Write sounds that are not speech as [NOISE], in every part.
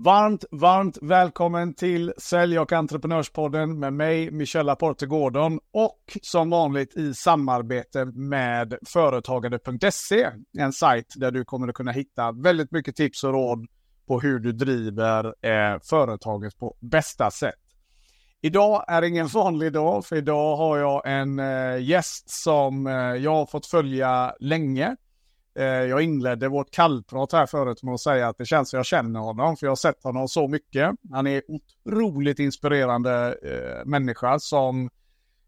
Varmt, varmt välkommen till Sälj och entreprenörspodden med mig, Michella Porte Gordon och som vanligt i samarbete med företagande.se, en sajt där du kommer att kunna hitta väldigt mycket tips och råd på hur du driver eh, företaget på bästa sätt. Idag är ingen vanlig dag, för idag har jag en eh, gäst som eh, jag har fått följa länge. Eh, jag inledde vårt kallprat här förut med att säga att det känns som jag känner honom, för jag har sett honom så mycket. Han är otroligt inspirerande eh, människa som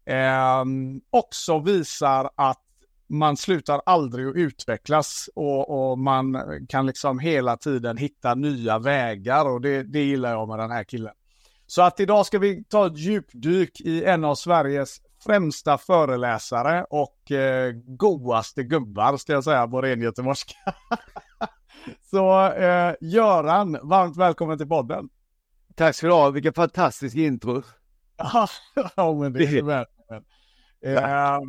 eh, också visar att man slutar aldrig att utvecklas och, och, man kan liksom hela tiden hitta nya vägar och det, det gillar jag med den här killen. Så att idag ska vi ta ett djupdyk i en av Sveriges främsta föreläsare och eh, godaste gubbar ska jag säga på ren göteborgska. [LAUGHS] Så eh, Göran, varmt välkommen till podden. Tack ska du ha, vilken fantastisk intro. ja, [LAUGHS] men det är välkommen. Eh,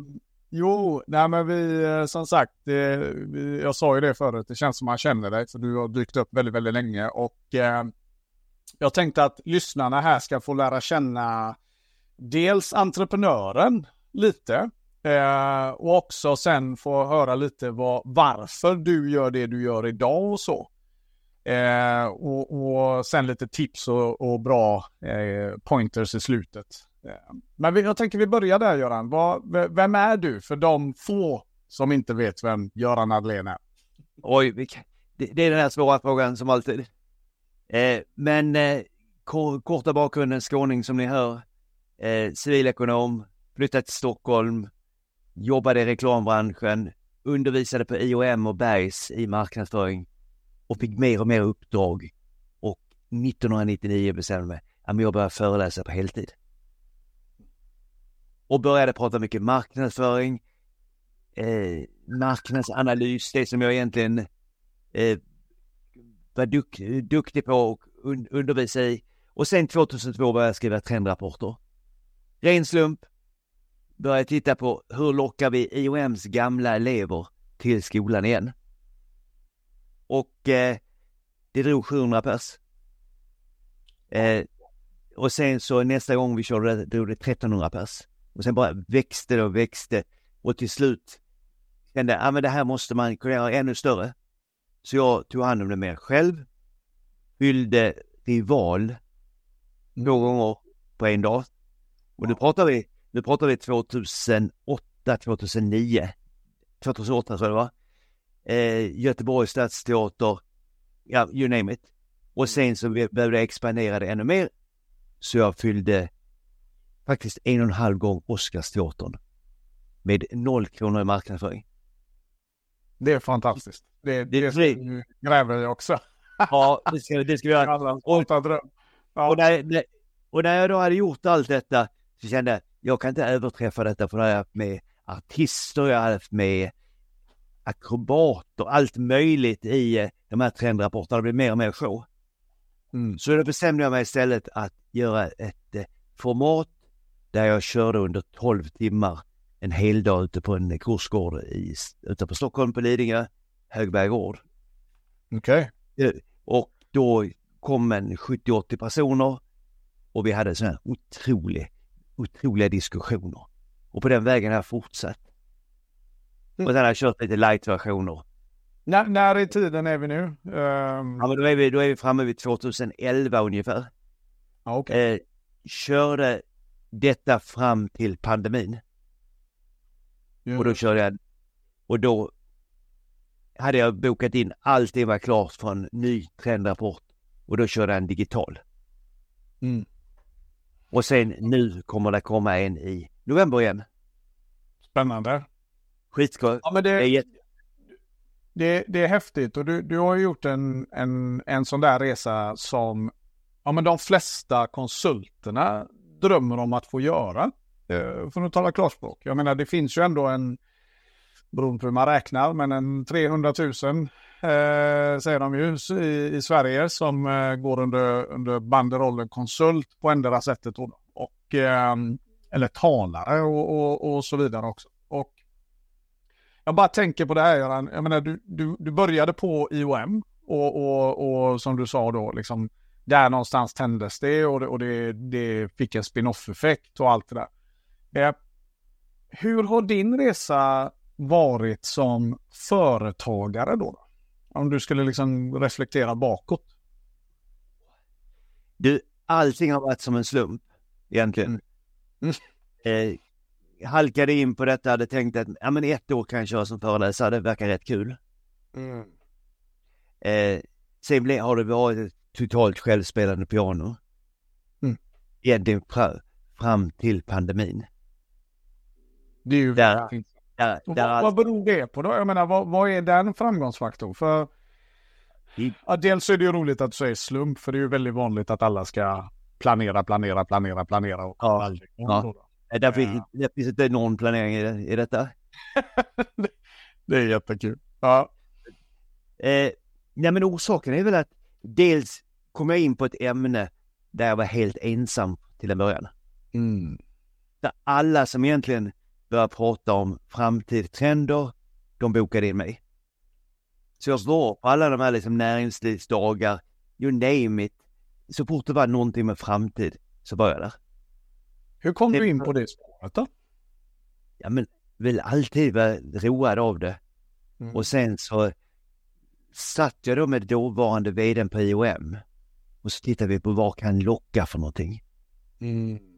jo, nej men vi eh, som sagt, eh, jag sa ju det förut, det känns som man känner dig för du har dykt upp väldigt, väldigt länge och eh, jag tänkte att lyssnarna här ska få lära känna dels entreprenören lite eh, och också sen få höra lite vad, varför du gör det du gör idag och så. Eh, och, och, sen lite tips och, och bra eh, pointers i slutet. Eh, men vi, jag tänker vi börjar där Göran. Vad, vem är du för de få som inte vet vem Göran Adlén är? Oj, det, det är den här svåra frågan som alltid. Eh, men eh, korta bakgrunden, skåning som ni hör eh, civilekonom, flyttade till Stockholm, jobbade i reklambranschen, undervisade på IOM och Bergs i marknadsföring och fick mer och mer uppdrag. Och 1999 bestämde mig att jag började föreläsa på heltid. Och började prata mycket marknadsföring, eh, marknadsanalys, det som jag egentligen eh, var duk duktig på och un undervisa i. Och sen 2002 började jag skriva trendrapporter. Ren slump. Började titta på hur lockar vi IOMs gamla elever till skolan igen? Och eh, det drog 700 pers. Eh, och sen så nästa gång vi körde det drog det 1300 pers. Och sen bara växte det och växte och till slut kände jag, ah, men det här måste man kunna göra ännu större. Så jag tog hand om det mer själv, fyllde rival två gånger på en dag och nu pratar vi, nu pratar vi 2008, 2009, 2008 tror jag det var. Eh, Göteborgs stadsteater, ja, you name it. Och sen så behövde jag expandera det ännu mer. Så jag fyllde faktiskt en och en halv gång Oscarsteatern. Med noll kronor i marknadsföring. Det är fantastiskt. Det, det, det gräver jag också. Ja, det ska, det ska vi göra. [LAUGHS] Och, och, när, och när jag då hade gjort allt detta så kände jag, jag kan inte överträffa detta för då har jag haft med artister, jag har haft med akrobater, allt möjligt i eh, de här trendrapporterna. Det blir mer och mer show. Mm. Så då bestämde jag mig istället att göra ett eh, format där jag körde under 12 timmar en hel dag ute på en kursgård i, utanför Stockholm på Lidingö, Högberg gård. Okej. Okay. Eh, och då kom en 70-80 personer och vi hade sådana här otrolig otroliga diskussioner. Och på den vägen har jag fortsatt. Och sen har jag kört lite light-versioner. När, när i tiden är vi nu? Um... Ja, men då är vi, då är vi framme vid 2011 ungefär. Okay. Eh, körde detta fram till pandemin. Yeah. Och då körde jag, och då hade jag bokat in allt det var klart från ny trendrapport och då körde jag en digital. Mm. Och sen nu kommer det komma en i november igen. Spännande. Skitskoj. Ja, men det, det, är det, det, är häftigt och du, du har gjort en, en, en sån där resa som ja, men de flesta konsulterna drömmer om att få göra. Eh, för att tala klarspråk. Jag menar det finns ju ändå en, beroende på hur man räknar, men en 300 000 eh, säger de ju i, i Sverige som eh, går under, under banderollen konsult på ändra sättet. Och, och eh, eller talare och, och, och, så vidare också. Och jag bara tänker på det här Göran, jag menar du, du, du började på IOM och, och, och som du sa då liksom där någonstans tändes det och det, och det, det fick en spin-off-effekt och allt det där. Eh, hur har din resa varit som företagare då? Om du skulle liksom reflektera bakåt. Du, allting har varit som en slump egentligen. Mm. [LAUGHS] Eh, halkade in på detta, hade tänkt att ja, men ett år kan jag köra som föreläsare, det verkar rätt kul. Mm. Eh, sen blev, har det varit ett totalt självspelande piano. Mm. Egentligen fram till pandemin. Det är ju där, där, där vad, vad beror det på då? Jag menar, vad, vad är den framgångsfaktorn? För ja, dels är det ju roligt att du säger slump, för det är ju väldigt vanligt att alla ska planera, planera, planera, planera. Och ja. Aldrig. ja. Ja. det finns inte någon planering i, i detta. [LAUGHS] det är jättekul. Ja. Eh, nej men orsaken är väl att dels kom jag in på ett ämne där jag var helt ensam till en början. Mm. Där alla som egentligen började prata om framtidstrender, de bokade in mig. Så jag var på alla de här liksom näringslivsdagar, you name it. Så fort det var någonting med framtid så var jag där. Hur kom det, du in på det spåret då? Ja men väl alltid var road av det. Mm. Och sen så satt jag då med dåvarande vdn på IOM och så tittade vi på vad kan locka för någonting. Mm.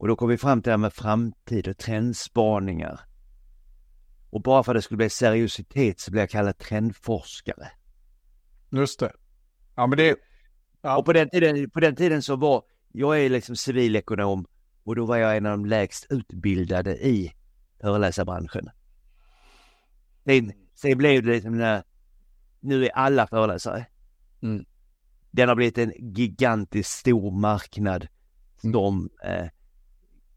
Och då kom vi fram till det här med framtid och trendspaningar. Och bara för att det skulle bli seriositet så blev jag kallad trendforskare. Just det. Ja men det... Ja. Och på den, tiden, på den tiden så var, jag är liksom civilekonom och då var jag en av de lägst utbildade i föreläsarbranschen. Sen, sen blev det liksom när, nu är alla föreläsare. Mm. Den har blivit en gigantisk stor marknad mm. som eh,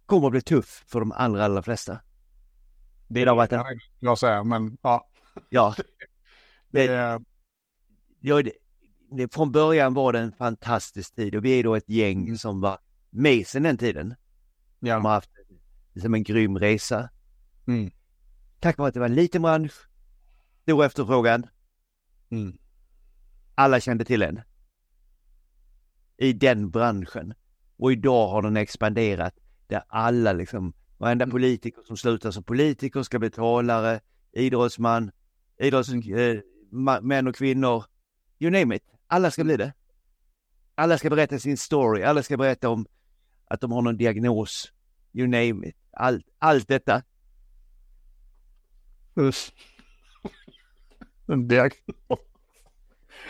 kommer att bli tuff för de allra, allra flesta. Det har varit en... Jag säger, men ja. Ja. [LAUGHS] det, det, ja det, från början var det en fantastisk tid och vi är då ett gäng mm. som var med sedan den tiden. Ja. Som har haft liksom en grym resa. Mm. Tack vare att det var en liten bransch, stor efterfrågan. Mm. Alla kände till en. I den branschen. Och idag har den expanderat där alla liksom, varenda mm. politiker som slutar som politiker ska bli talare, idrottsman, idrottsmän eh, och kvinnor, you name it. Alla ska bli det. Alla ska berätta sin story, alla ska berätta om att de har någon diagnos, you name it. Allt, allt detta. Usch. [LAUGHS] En diagnos.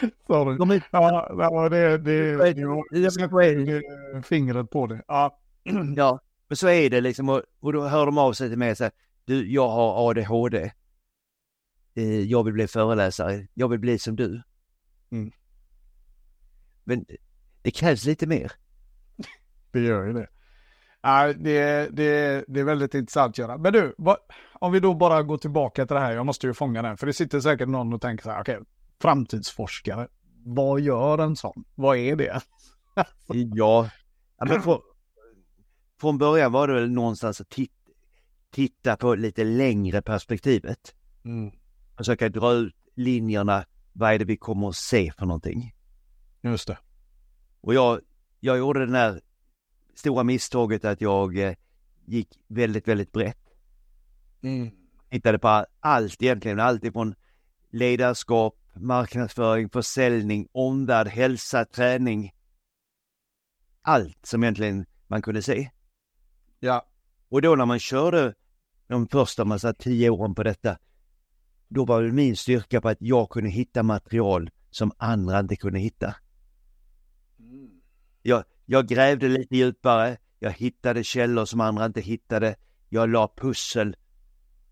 [LAUGHS] Sorry. Ja, det, det, det, det, fingret på det. Ja. [CLEARS THROAT] ja, men så är det liksom och, och då hör de av sig till mig och säger du, jag har ADHD. Eh, jag vill bli föreläsare. Jag vill bli som du. Mm. Men det krävs lite mer. Det gör ju det. Ja, det, det, det är väldigt intressant Göran. Men du, vad, om vi då bara går tillbaka till det här. Jag måste ju fånga den. För det sitter säkert någon och tänker så här. Okej, okay, framtidsforskare. Vad gör en sån? Vad är det? ja, men för, från början var det väl någonstans att titta, titta på lite längre perspektivet. Mm. Försöka dra ut linjerna. Vad är det vi kommer att se för någonting? Just det. Och jag, jag gjorde det här stora misstaget att jag eh, gick väldigt, väldigt brett. Mm. Tittade på allt egentligen, allt ifrån ledarskap, marknadsföring, försäljning, omvärld, hälsa, träning. Allt som egentligen man kunde se. Ja. Och då när man körde de första massa tio åren på detta, då var det min styrka på att jag kunde hitta material som andra inte kunde hitta. Mm. Jag, jag grävde lite djupare, jag hittade källor som andra inte hittade, jag la pussel.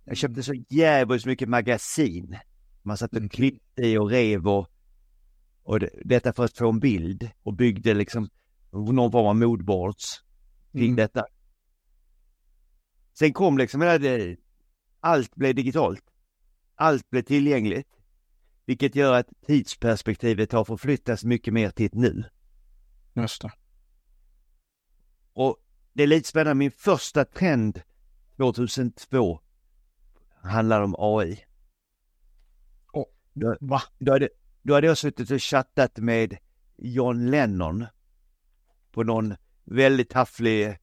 Jag köpte så jävligt mycket magasin. Man satt och mm. klippte i och rev och, och det, detta för att få en bild och byggde liksom någon form av moodboards kring mm. detta. Sen kom liksom det, allt blev digitalt. Allt blev tillgängligt. Vilket gör att tidsperspektivet har förflyttats mycket mer till ett nu. Just det. Och det är lite spännande, min första trend 2002 handlar om AI. Oh, va? Då hade, då hade jag suttit och chattat med John Lennon på någon väldigt tafflig,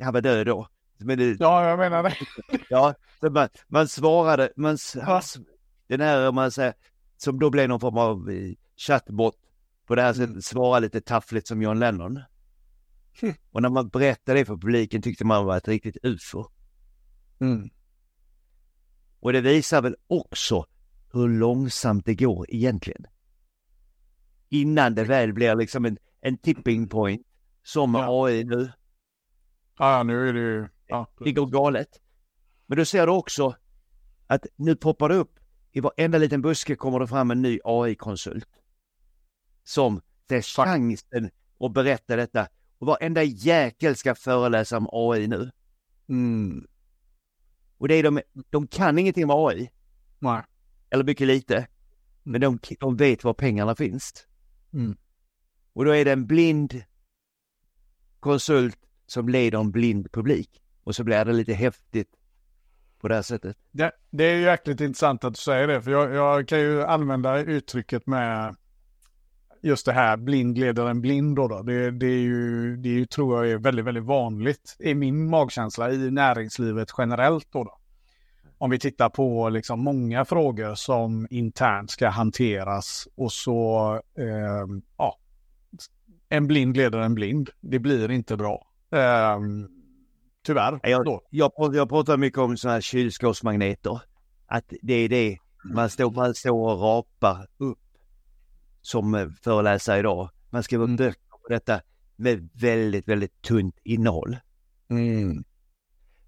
han var död då. Men det, ja, jag menar det. [LAUGHS] ja, så man, man svarade, man, den här, om man säger, som då blev någon form av eh, chatbot på det här sättet, mm. svara lite taffligt som John Lennon. Mm. Och när man berättade det för publiken tyckte man var ett riktigt ufo. Mm. Och det visar väl också hur långsamt det går egentligen. Innan det väl blir liksom en, en tipping point som ja. AI nu. Ja, nu är det ju... Ja, det går galet. Men då ser du också att nu poppar det upp i varenda liten buske kommer det fram en ny AI-konsult. Som ser chansen att berätta detta. Och varenda jäkel ska föreläsa om AI nu. Mm. Och det är de, de kan ingenting om AI. Nej. Eller mycket lite. Men de, de vet var pengarna finns. Mm. Och då är det en blind konsult som leder en blind publik. Och så blir det lite häftigt på det här sättet. Det, det är ju jäkligt intressant att du säger det, för jag, jag, kan ju använda uttrycket med just det här blind leder en blind då. då. Det, det, är ju, det är ju, tror jag är väldigt, väldigt vanligt i min magkänsla i näringslivet generellt då. då. Om vi tittar på liksom många frågor som internt ska hanteras och så, eh, ja, en blind leder en blind. Det blir inte bra. Eh, tyvärr. Jag. Jag, jag pratar mycket om sådana här kylskåpsmagneter. Att det är det man står, man står och rapar upp som eh, föreläsare idag. Man skriver mm. böcker på detta med väldigt, väldigt tunt innehåll. Mm.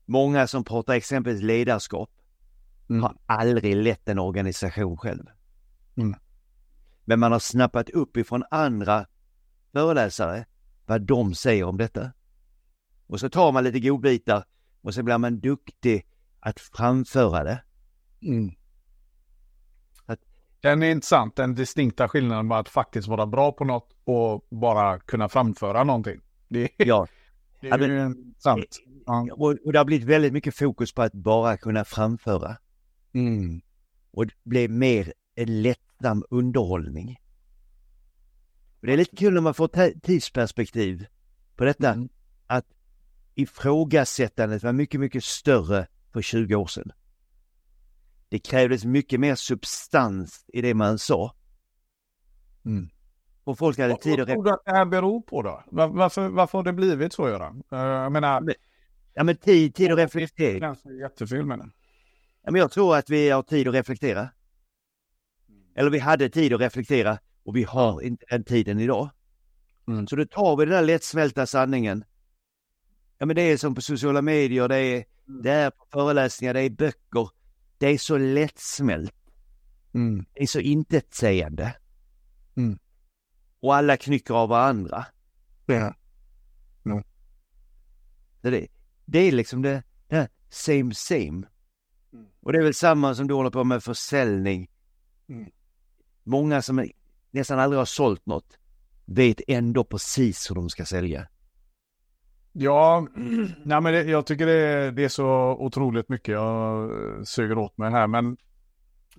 Många som pratar exempelvis ledarskap mm. har aldrig lett en organisation själv. Mm. Men man har snappat upp ifrån andra föreläsare vad de säger om detta. Och så tar man lite godbitar och så blir man duktig att framföra det. Mm. Att... Den är intressant, den distinkta skillnaden med att faktiskt vara bra på något och bara kunna framföra någonting. Det, ja. det är ja, men, sant. Ja. Och, och det har blivit väldigt mycket fokus på att bara kunna framföra. Mm. Och det blir mer en lättsam underhållning. Och det är lite kul när man får tidsperspektiv på detta. Mm. Ifrågasättandet var mycket, mycket större för 20 år sedan. Det krävdes mycket mer substans i det man sa. Mm. Och folk hade tid att... Vad tror du att det här beror på då? Varför, varför har det blivit så, Göran? Eh, jag menar... Ja, men tid, tid att reflektera. Jättefel menar Ja, men jag tror att vi har tid att reflektera. Eller vi hade tid att reflektera och vi har inte den tiden idag. Mm. Så då tar vi den där lättsmälta sanningen ja men det är som på sociala medier, det är, mm. det är på föreläsningar, det är böcker. Det är så lättsmält. Mm. Det är så intetsägande. Mm. Och alla knycker av varandra. Ja. Mm. Det, det är liksom det, det här same same. Mm. Och det är väl samma som du håller på med försäljning. Mm. Många som nästan aldrig har sålt något vet ändå precis hur de ska sälja. Ja, nej men det, jag tycker det, det, är så otroligt mycket jag eh, suger åt mig här. Men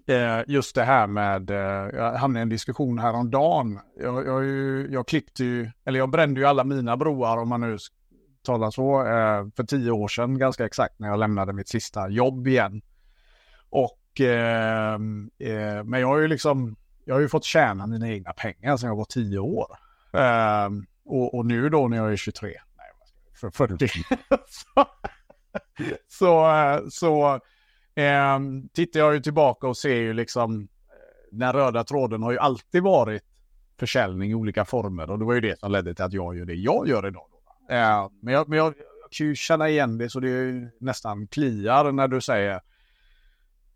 eh, just det här med, eh, jag hamnade i en diskussion häromdagen. Jag, jag, jag klippte ju, eller jag brände ju alla mina broar om man nu talar så, eh, för tio år sedan ganska exakt när jag lämnade mitt sista jobb igen. Och, eh, eh, men jag har ju liksom, jag har ju fått tjäna mina egna pengar sedan jag var tio år. Eh, och, och nu då när jag är 23 för 40. [LAUGHS] så så, så eh, tittar jag ju tillbaka och ser ju liksom den röda tråden har ju alltid varit försäljning i olika former och det var ju det som ledde till att jag gör det jag gör idag. Eh, men jag, men jag, jag kan ju känna igen det så det är nästan kliar när du säger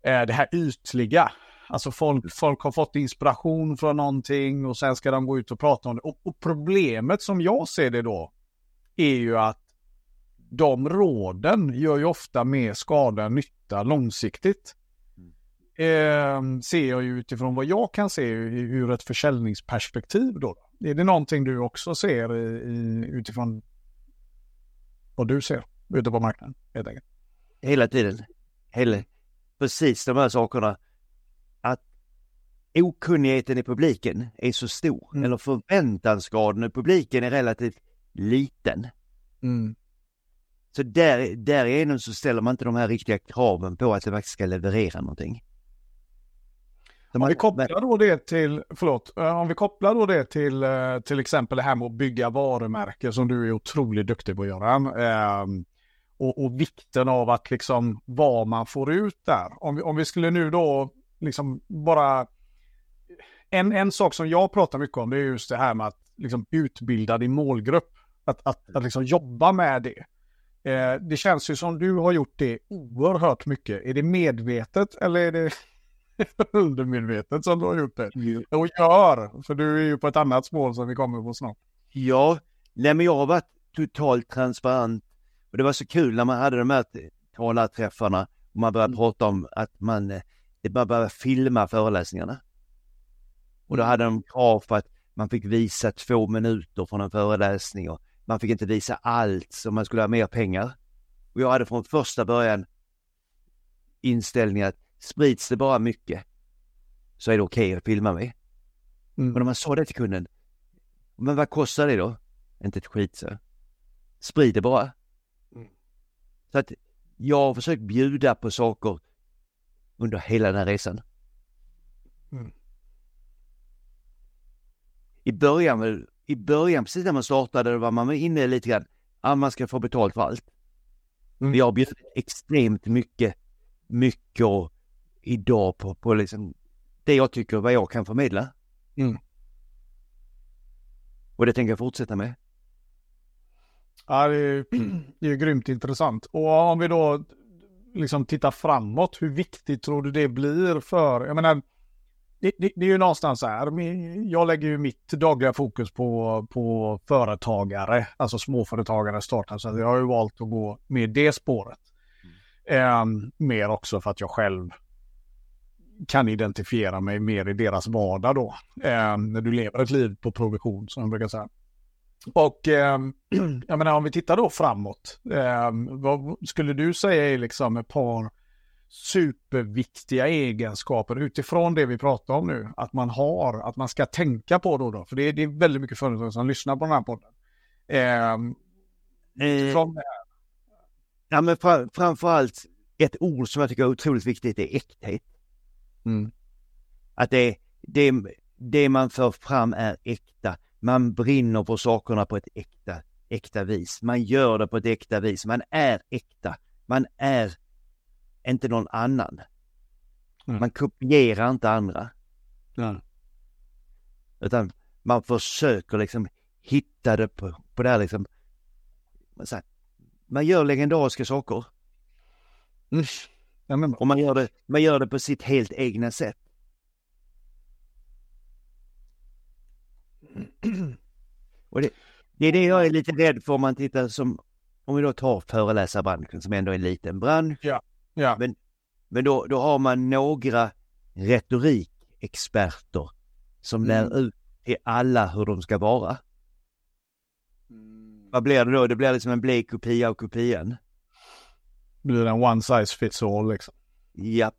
eh, det här ytliga. Alltså folk, folk har fått inspiration från någonting och sen ska de gå ut och prata om det. Och, och problemet som jag ser det då är ju att de råden gör ju ofta mer skada än nytta långsiktigt. Eh, ser jag ju utifrån vad jag kan se ur ett försäljningsperspektiv då. Är det någonting du också ser i, utifrån vad du ser ute på marknaden? Helt enkelt? Hela tiden. Hela, precis de här sakerna. Att okunnigheten i publiken är så stor, Mm. eller förväntansgraden i publiken är relativt liten. Mm. Så där, därigenom så ställer man inte de här riktiga kraven på att det faktiskt ska leverera någonting. Så Om vi kopplar då det till, förlåt, eh, om vi kopplar då det till eh, till exempel det här med att bygga varumärken som du är otroligt duktig på att göra. ehm, och, och vikten av att liksom vad man får ut där. Om vi, om vi skulle nu då liksom bara... En, en sak som jag pratar mycket om det är just det här med att liksom utbilda din målgrupp. Att, att, att liksom jobba med det. Eh, det känns ju som du har gjort det oerhört mycket. Är det medvetet eller är det [LAUGHS] undermedvetet som du har gjort det? Och gör, för du är ju på ett annat spår som vi kommer på snart. Ja, nej men jag har varit totalt transparent och det var så kul när man hade de här talarträffarna och man började Mm. prata om att man, eh, det bara började filma föreläsningarna. Och då Mm. hade de krav på att man fick visa två minuter från en föreläsning och man fick inte visa allt så man skulle ha mer pengar. Och jag hade från första början inställningen att sprids det bara mycket så är det okej att filma mig. Mm. Och när man sa det till kunden, men vad kostar det då? Inte ett skit så. Sprid det bara. Mm. Så att jag har försökt bjuda på saker under hela den här resan. Mm. I början, i början precis när man startade var man inne lite grann, ja man ska få betalt för allt. Mm. Vi har bjudit extremt mycket, mycket och idag på, på liksom det jag tycker vad jag kan förmedla. Mm. Och det tänker jag fortsätta med. Ja, det är, [CLEARS THROAT] det är grymt intressant. Och om vi då liksom tittar framåt, hur viktigt tror du det blir för, jag menar, det, det, det är ju någonstans så här, jag lägger ju mitt dagliga fokus på, på företagare, alltså småföretagare, startups, så jag har ju valt att gå med det spåret. Eh, mer också för att jag själv kan identifiera mig mer i deras vardag då. Eh, när du lever ett liv på provision som jag brukar säga. Och eh, [CLEARS THROAT] jag menar om vi tittar då framåt. Ehm, vad skulle du säga är liksom ett par superviktiga egenskaper utifrån det vi pratar om nu. Att man har, att man ska tänka på då. då. För det är, det är väldigt mycket företag som lyssnar på den här podden. Eh, Eh, från det här. Ja men fra, framförallt ett ord som jag tycker är otroligt viktigt är äkthet. Mm. Att det, det, det man för fram är äkta. Man brinner på sakerna på ett äkta, äkta vis. Man gör det på ett äkta vis. Man är äkta. Man är inte någon annan. Mm. Man kopierar inte andra. Ja. Utan man försöker liksom hitta det på, på det här liksom. Man, säger, man gör legendariska saker Mm. Ja, men och man gör det, man gör det på sitt helt egna sätt. Och det, det är det jag är lite rädd för om man tittar som, om vi då tar föreläsarbranschen som ändå är en liten bransch. Ja. Men då, då har man några retorikexperter som Mm. lär ut till alla hur de ska vara. Vad blir det då? Det blir liksom en blek kopia av kopian. Blir en one size fits all liksom. Ja.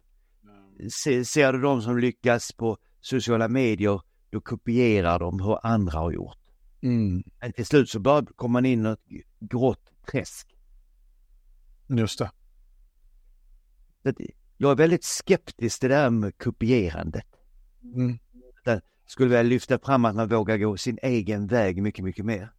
Se, ser du de som lyckas på sociala medier, då kopierar de hur andra har gjort. Mm. Men till slut så bara kommer man in i ett grått träsk. Just det. Jag är väldigt skeptisk till det här med kopierandet. Mm. Skulle vilja lyfta fram att man vågar gå sin egen väg mycket, mycket mer.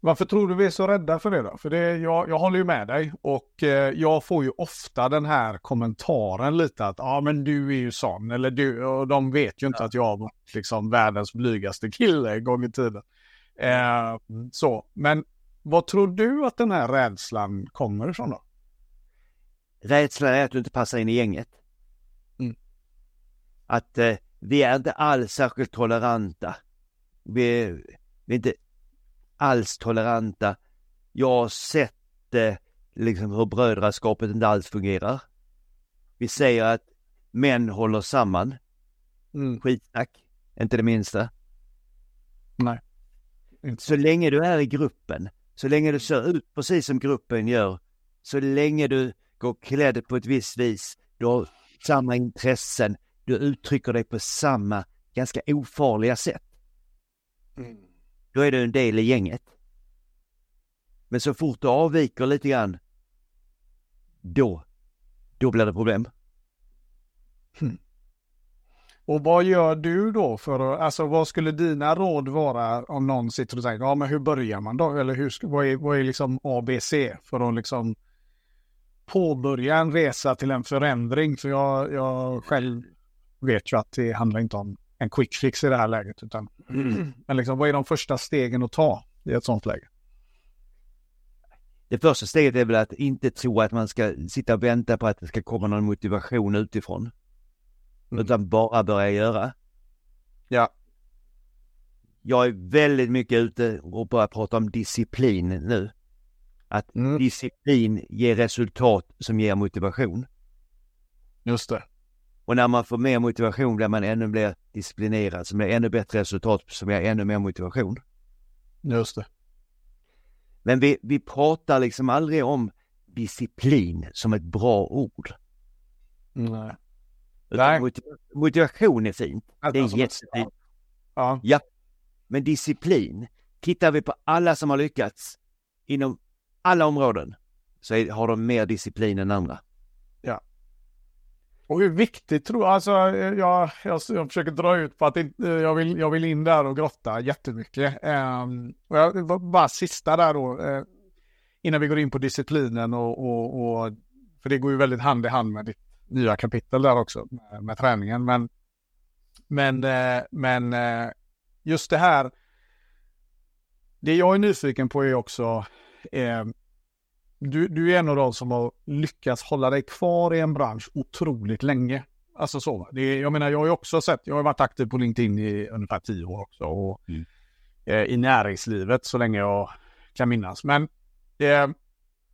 Varför tror du vi är så rädda för det då? För det, jag, jag håller ju med dig och eh, jag får ju ofta den här kommentaren lite att ja men du är ju sån eller du och de vet ju inte att jag var liksom världens blygaste kille en gång i tiden. Eh, så, men vad tror du att den här rädslan kommer ifrån då? Rädslan är att du inte passar in i gänget. Mm. Att eh, vi är inte alls särskilt toleranta. Vi, vi är inte alls toleranta. Jag har sett eh, liksom hur brödraskapet inte alls fungerar. Vi säger att män håller samman. Mm. Skitsnack. Inte det minsta. Nej. Inte. Så länge du är i gruppen, så länge du ser ut precis som gruppen gör, så länge du går klädd på ett visst vis, du har samma intressen, du uttrycker dig på samma ganska ofarliga sätt. Mm. Då är du en del i gänget. Men så fort du avviker lite grann, då, då blir det problem. Och vad gör du då för att, alltså vad skulle dina råd vara om någon sitter och säger, ja men hur börjar man då? Eller hur, vad är, vad är liksom ABC för att liksom påbörja en resa till en förändring? För jag, jag själv vet ju att det handlar inte om en quick fix i det här läget, utan men liksom vad är de första stegen att ta i ett sånt läge? Det första steget är väl att inte tro att man ska sitta och vänta på att det ska komma någon motivation utifrån. Mm. Utan bara börja göra. Ja. Jag är väldigt mycket ute och börjar prata om disciplin nu. Att Mm. disciplin ger resultat som ger motivation. Just det. Och när man får mer motivation blir man ännu mer disciplinerad, som blir ännu bättre resultat som ger ännu mer motivation. Just det. Men vi, vi pratar liksom aldrig om disciplin som ett bra ord. Nej. Nej. motiv- motivation är fint. Det är Alltså, jättefint. Ja. Men disciplin, tittar vi på alla som har lyckats inom alla områden så är, har de mer disciplin än andra. Ja. Och hur viktigt tror alltså jag, jag, jag försöker dra ut på att det, jag, vill, jag vill in där och grotta jättemycket. Um, och jag, bara sista där då, uh, innan vi går in på disciplinen och, och, och, för det går ju väldigt hand i hand med ditt nya kapitel där också med, med träningen. Men, men, uh, men uh, just det här, det jag är nyfiken på är också, eh, du, du är en av de som har lyckats hålla dig kvar i en bransch otroligt länge. Alltså så. Det, jag menar, jag har ju också sett, jag har varit aktiv på LinkedIn i ungefär tio år också. Och, Mm. eh, I näringslivet så länge jag kan minnas. Men eh,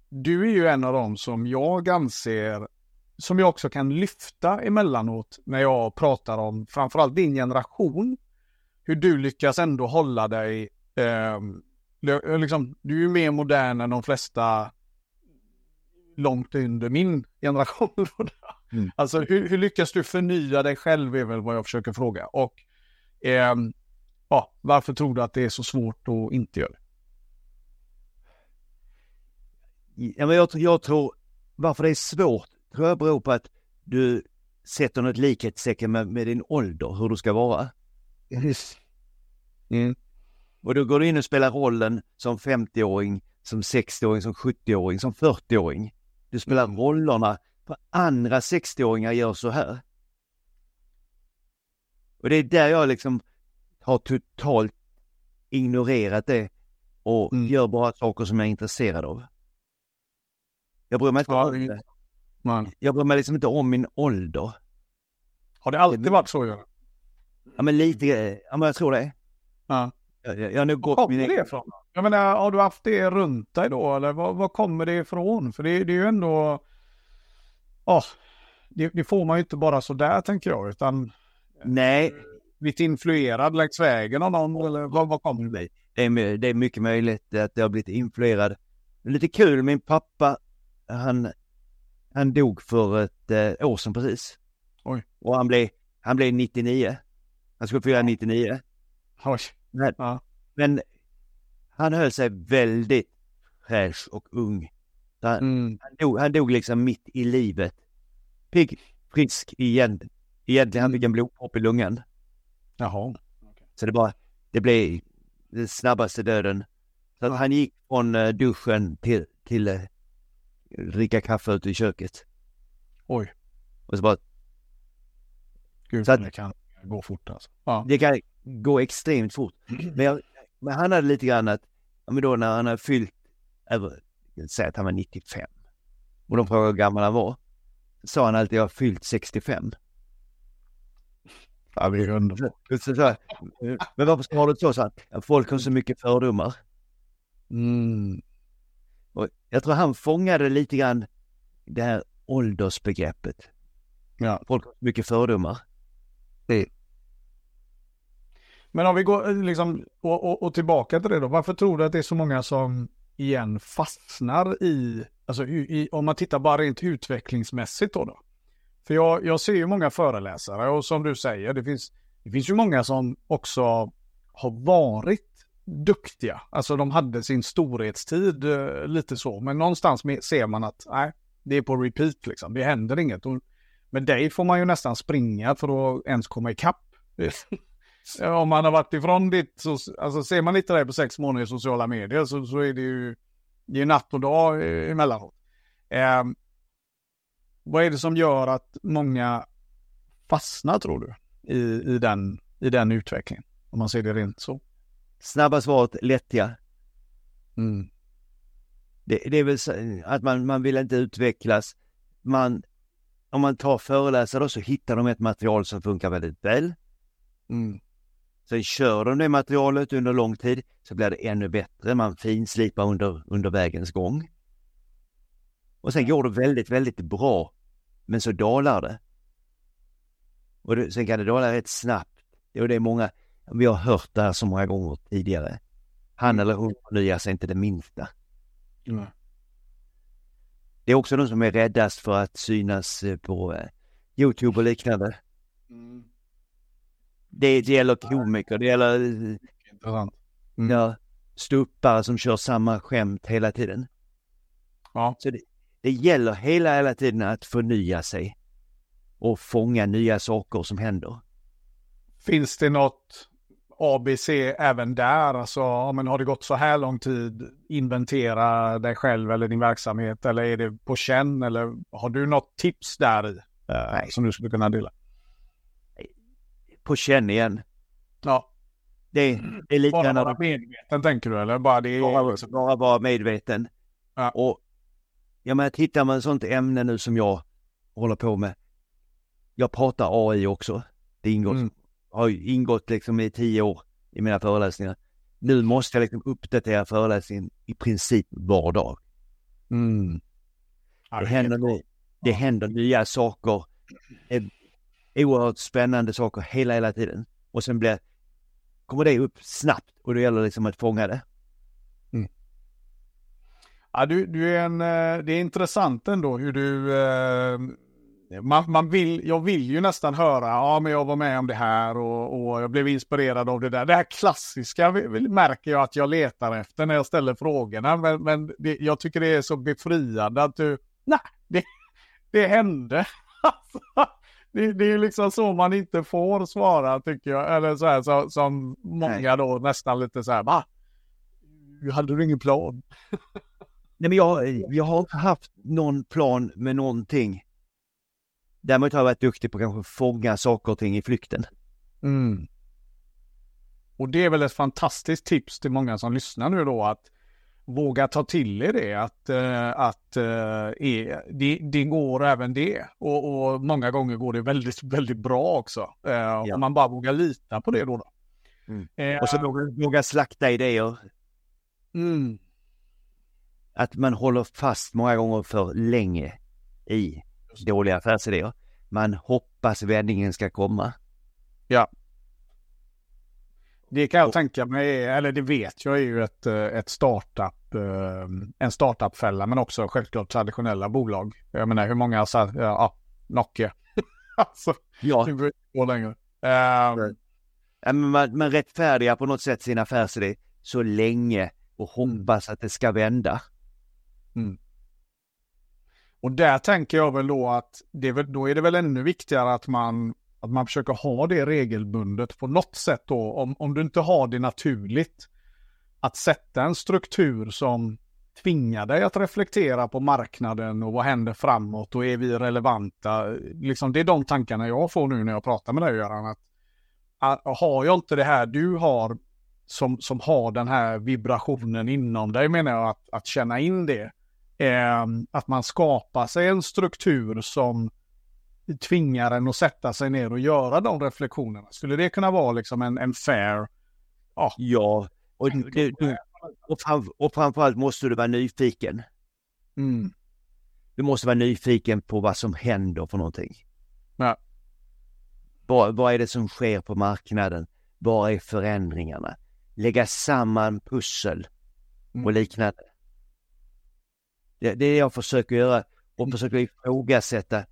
du är ju en av dem som jag anser, som jag också kan lyfta emellanåt när jag pratar om framförallt din generation. Hur du lyckas ändå hålla dig, eh, lö- liksom, du är ju mer modern än de flesta långt under min generation. [LAUGHS] Mm. Alltså hur, hur lyckas du förnya dig själv är väl vad jag försöker fråga. Och ehm, ja, varför tror du att det är så svårt att inte göra det? Ja, men jag, jag tror, varför det är svårt, tror jag beror på att du sätter något likhetstecken med, med din ålder, hur du ska vara. [LAUGHS] Mm. Och då går du in och spelar rollen som 50-åring, som 60-åring, som 70-åring, som 40-åring. Du spelar Mm. rollerna, för andra 60-åringar gör så här. Och det är där jag liksom har totalt ignorerat det och Mm. gör bara saker som jag är intresserad av. Jag bryr mig inte Ja, om det- det. Man. Jag bryr mig liksom inte om min ålder. Har det alltid varit så? Göran? Ja men lite, ja men jag tror det. Ja. Jag, jag, nog Var gått min kommer det ifrån? Jag menar, har du haft det runt dig då? Eller var, var kommer det ifrån? För det, det är ju ändå... Ja, det, det får man ju inte bara så där tänker jag, utan Nej, lite influerad längs vägen av någon, eller vad, vad kommer det? det är, det är mycket möjligt att jag har blivit influerad. Lite kul, min pappa, han, han dog för ett eh, år sedan precis. Oj. Och han blev, han blev 99. Han skulle fira 99. Oj. Men, Ja. men han höll sig väldigt fräsch och ung. Han, Mm. han, dog, han dog liksom mitt i livet. Pigg, frisk igen. Egentligen han fick en blodpropp i lungan. Jaha. Så det bara, det blev den snabbaste döden. Så han gick från eh, duschen till, till eh, dricka kaffe ute i köket. Oj. Och så bara, Gud, Så att- det kan gå fort alltså. Ja. det kan gå extremt fort. [CLEARS THROAT] Men, jag, men han hade lite grann att, ja men då när han hade fyllt, över, säg att han var 95. Och de frågade hur gammal han var. Så sa han alltid, jag har fyllt 65. ja, det är underbart. Så, så, men varför sa du så? han. Ja, folk har så mycket fördomar. Mm. Och jag tror han fångade lite grann det här åldersbegreppet. Ja. Folk har så mycket fördomar. Men om vi går eh, liksom, och, och, och tillbaka till det då. Varför tror du att det är så många som igen fastnar i, alltså i, i, om man tittar bara rent utvecklingsmässigt då, då. För jag, jag ser ju många föreläsare och som du säger, det finns, det finns ju många som också har varit duktiga. Alltså de hade sin storhetstid eh, lite så, men någonstans ser man att nej, det är på repeat liksom. Det händer inget. Och med dig får man ju nästan springa för att ens komma ikapp. [LAUGHS] Om man har varit ifrån ditt, så, alltså ser man inte det på sex månader i sociala medier så, så är det ju, det är natt och dag emellanåt. Eh, vad är det som gör att många fastnar tror du i, i, den, i den utvecklingen? Om man ser det rent så. Snabba svaret, lättja. Mm. Det, det, är väl så att man, man vill inte utvecklas. Man, om man tar föreläsare så hittar de ett material som funkar väldigt väl. Mm. Sen kör de det materialet under lång tid så blir det ännu bättre. Man finslipar under, under vägens gång. Och sen går det väldigt, väldigt bra. Men så dalar det. Och det, sen kan det dala rätt snabbt. Och det är många, vi har hört det här så många gånger tidigare. Han mm. eller hon förnyar sig inte det minsta. Mm. Det är också de som är räddast för att synas eh, på eh, Youtube och liknande. Mm. Det, det gäller komiker, det gäller eh, Intressant. Mm. Ja, stuppare som kör samma skämt hela tiden. Ja. Så det, det gäller hela, hela tiden att förnya sig och fånga nya saker som händer. Finns det något ABC även där? Alltså, ja, men har det gått så här lång tid? Inventera dig själv eller din verksamhet eller är det på känn eller har du något tips där i eh, som du skulle kunna dela? På känn igen. Ja. Det, det är lite Bara vara medveten tänker du eller? Bara, det är... bara, bara vara medveten. Ja. Och jag menar, tittar man sånt ämne nu som jag håller på med. Jag pratar AI också. Det ingår, mm. har ingått liksom i tio år i mina föreläsningar. Nu måste jag liksom uppdatera föreläsningen i princip var dag. Mm. det, händer, det händer nya saker. Oerhört spännande saker hela, hela tiden. Och sen blir, kommer det upp snabbt och det gäller liksom att fånga det. Mm. Ja, du, du är en, eh, det är intressant ändå hur du... Eh, man, man vill, jag vill ju nästan höra, ja men jag var med om det här och, och jag blev inspirerad av det där. Det här klassiska märker jag att jag letar efter när jag ställer frågorna. Men, men det, jag tycker det är så befriande att du, nej, det, det hände. [LAUGHS] Alltså, det, det, är liksom så man inte får svara tycker jag. Eller så här så, som många då nästan lite så här, va? Hade du ingen plan? Nej men jag, jag har inte haft någon plan med någonting. Däremot har jag varit duktig på att kanske fånga saker och ting i flykten. Mm. Och det är väl ett fantastiskt tips till många som lyssnar nu då att våga ta till er det att, uh, att uh, det, det, går även det. Och, och, många gånger går det väldigt, [LAUGHS] väldigt bra också. Uh, ja. Om man bara vågar lita på det då. då. Mm. och så våga, våga slakta idéer. Mm att man håller fast många gånger för länge i dåliga affärsidéer. Man hoppas vändningen ska komma. Ja. Det kan jag tänka mig, eller det vet jag är ju ett, eh, ett startup, eh, en startup-fälla men också självklart traditionella bolag. Jag menar hur många, så, ja, Nokia. [LAUGHS] alltså, ja. det går inte längre. Um, man, man rättfärdigar på något sätt sin affärsidé så länge och hoppas att det ska vända. Mm. Och där tänker jag väl då att det, då är det väl ännu viktigare att man, att man försöker ha det regelbundet på något sätt då. Om, om du inte har det naturligt. Att sätta en struktur som tvingar dig att reflektera på marknaden och vad händer framåt och är vi relevanta? Liksom, det är de tankarna jag får nu när jag pratar med dig Göran. Att, att, har jag inte det här du har som, som har den här vibrationen inom dig menar jag att, att känna in det eh, att man skapar sig en struktur som tvingar en att sätta sig ner och göra de reflektionerna. Skulle det kunna vara liksom en, en fair... Ja, ja. Och, du, du, och, fram, och framförallt måste du vara nyfiken. Mm. Du måste vara nyfiken på vad som händer för någonting. Ja. Vad, vad är det som sker på marknaden? Vad är förändringarna? Lägga samman pussel och mm. liknande. Det, det är det jag försöker göra och försöker ifrågasätta.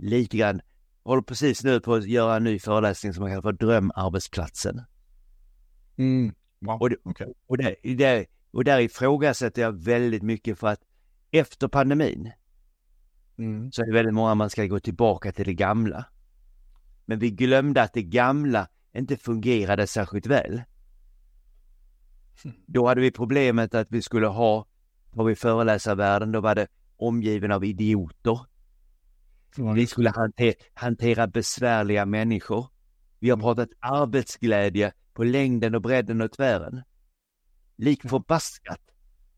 Lite grann, håller precis nu på att göra en ny föreläsning som man kallar för Drömarbetsplatsen. Mm. Wow. Och, det, okay. och, det, det, och där ifrågasätter jag väldigt mycket för att efter pandemin mm. så är det väldigt många man ska gå tillbaka till det gamla. Men vi glömde att det gamla inte fungerade särskilt väl. [LAUGHS] Då hade vi problemet att vi skulle ha, var vi föreläsarvärlden, då var det omgiven av idioter. Vi skulle hantera, hantera besvärliga människor. Vi har Mm. pratat arbetsglädje på längden och bredden och tvären. Lik förbaskat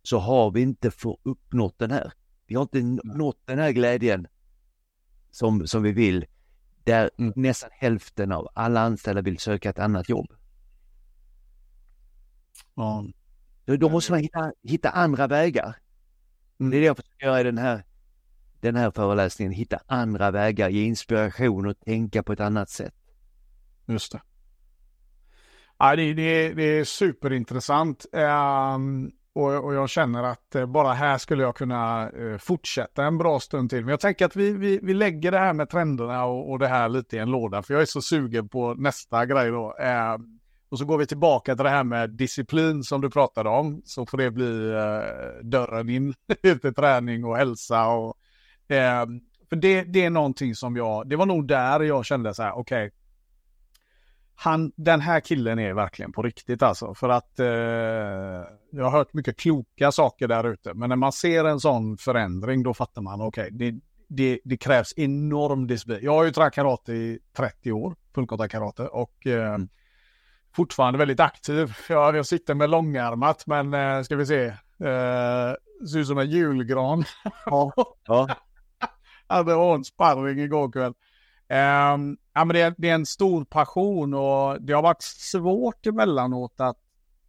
så har vi inte få uppnått den här. Vi har inte nått den här glädjen som, som vi vill. Där Mm. nästan hälften av alla anställda vill söka ett annat jobb. Ja. Då, då måste man hitta, hitta andra vägar. Mm. Det är det jag försöker göra i den här, den här föreläsningen. Hitta andra vägar, ge inspiration och tänka på ett annat sätt. Just det. Ja, det, det, det är superintressant. Um, och, och jag känner att eh, bara här skulle jag kunna eh, fortsätta en bra stund till. Men jag tänker att vi, vi, vi lägger det här med trenderna och, och det här lite i en låda. För jag är så sugen på nästa grej då. Ehm, och så går vi tillbaka till det här med disciplin som du pratade om. Så får det bli uh, dörren in [LAUGHS] till träning och hälsa. Och, ehm, för det, det är någonting som jag, det var nog där jag kände så här, okej han, den här killen är verkligen på riktigt alltså. För att eh, jag har hört mycket kloka saker där ute. Men när man ser en sån förändring då fattar man okej, okay, det, det, det, krävs enorm disciplin. Jag har ju tränat karate i 30 år, fullkontaktkarate och eh, Mm. fortfarande väldigt aktiv. Jag, jag sitter med långärmat men eh, ska vi se, eh, ser ut som en julgran. Ja. ja. [LAUGHS] hade en sparring igår kväll. Um, ja, men det, är, det är en stor passion och det har varit svårt emellanåt att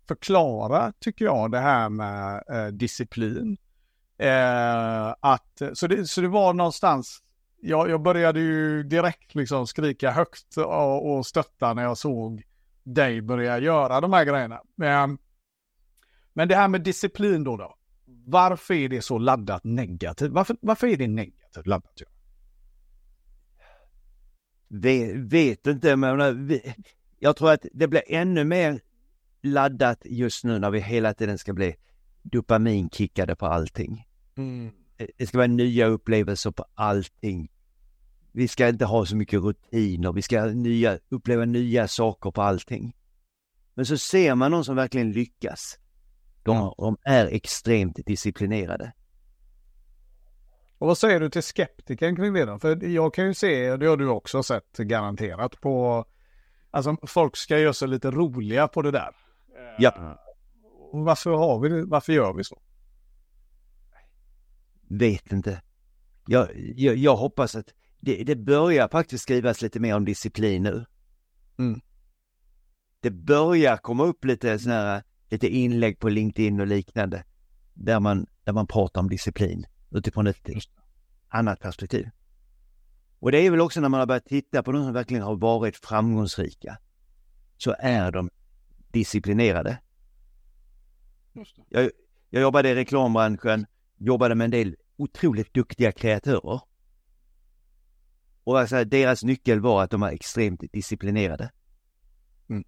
förklara, tycker jag, det här med eh, disciplin. Eh, att, så, det, så det var någonstans, jag, jag började ju direkt liksom skrika högt och, och stötta när jag såg dig börja göra de här grejerna. Men, men det här med disciplin då, då. Varför är det så laddat negativt? Varför, varför är det negativt laddat? Vet, vet inte, men jag tror att det blir ännu mer laddat just nu när vi hela tiden ska bli dopaminkickade på allting. Det- Det ska vara nya upplevelser på allting. Vi ska inte ha så mycket rutiner, vi ska nya, uppleva nya saker på allting. Men så ser man någon som verkligen lyckas. De, Ja. de är extremt disciplinerade. Och vad säger du till skeptiken kring det då? För jag kan ju se, och det har du också sett garanterat på, alltså folk ska göra sig lite roliga på det där. Ja. Och varför har vi det? Varför gör vi så? Vet inte. Jag, jag, jag hoppas att det, det börjar faktiskt skrivas lite mer om disciplin nu. Mm. Det börjar komma upp lite sådana här, lite inlägg på LinkedIn och liknande. Där man, där man pratar om disciplin utifrån ett annat perspektiv. Och det är väl också när man har börjat titta på de som verkligen har varit framgångsrika. Så är de disciplinerade. Jag, jag jobbade i reklambranschen, jobbade med en del otroligt duktiga kreatörer. Och alltså, deras nyckel var att de var extremt disciplinerade. Mm.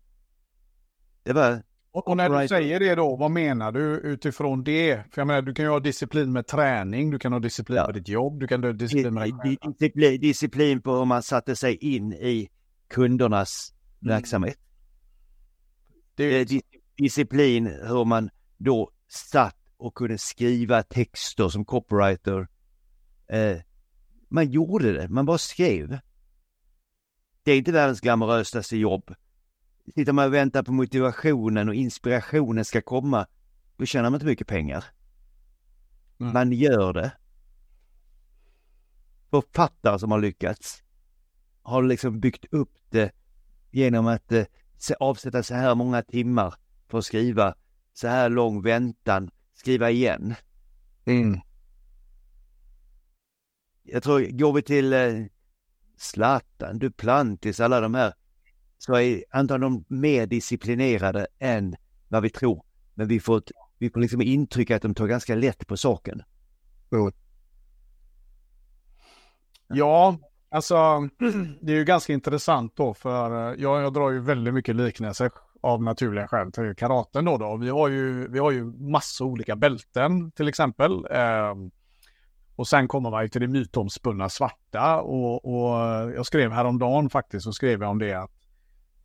Det var, Och, och när du Right. säger det då, vad menar du utifrån det? För jag menar, du kan ju ha disciplin med träning, du kan ha disciplin Ja. med ditt jobb, du kan ha disciplin med disciplin, disciplin på hur man satte sig in i kundernas Mm. verksamhet. Det Eh, dis- disciplin hur man då satt och kunde skriva texter som copywriter. Eh, man gjorde det, man bara skrev. Det är inte världens glamorösaste jobb. Sitter man och väntar på motivationen och inspirationen ska komma, då tjänar man inte mycket pengar. Mm. Man gör det. Författare som har lyckats har liksom byggt upp det genom att eh, avsätta så här många timmar för att skriva, så här lång väntan, skriva igen. Mm. Jag tror, går vi till eh, Zlatan, Duplantis, alla de här, så är antagligen de mer disciplinerade än vad vi tror. Men vi får, ett- vi får liksom intryck att de tar ganska lätt på saken. Ja, Alltså, [CLEARS THROAT] det är ju ganska intressant då för eh, jag, jag drar ju väldigt mycket liknelser av naturliga skäl till karaten då. då. Vi, har ju, vi har ju massa olika bälten till exempel. Eh, och sen kommer man ju till det mytomspunna svarta och, och jag skrev häromdagen faktiskt så skrev jag om det att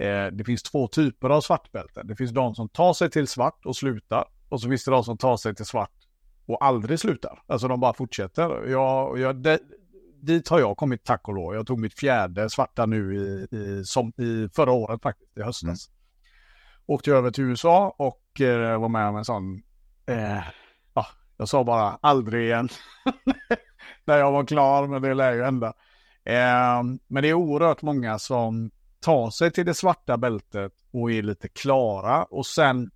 eh, det finns två typer av svartbälten. Det finns de som tar sig till svart och slutar och så finns det de som tar sig till svart och aldrig slutar. Alltså de bara fortsätter. Jag, jag, det, dit har jag kommit tack och lov. Jag tog mitt fjärde svarta nu i, i, som, i förra året faktiskt, i höstas. Mm. Åkte över till USA och eh, var med om en sån, eh, ja, jag sa bara aldrig igen. [LAUGHS] När jag var klar, men det lär ju hända. Eh, men det är oerhört många som tar sig till det svarta bältet och är lite klara och sen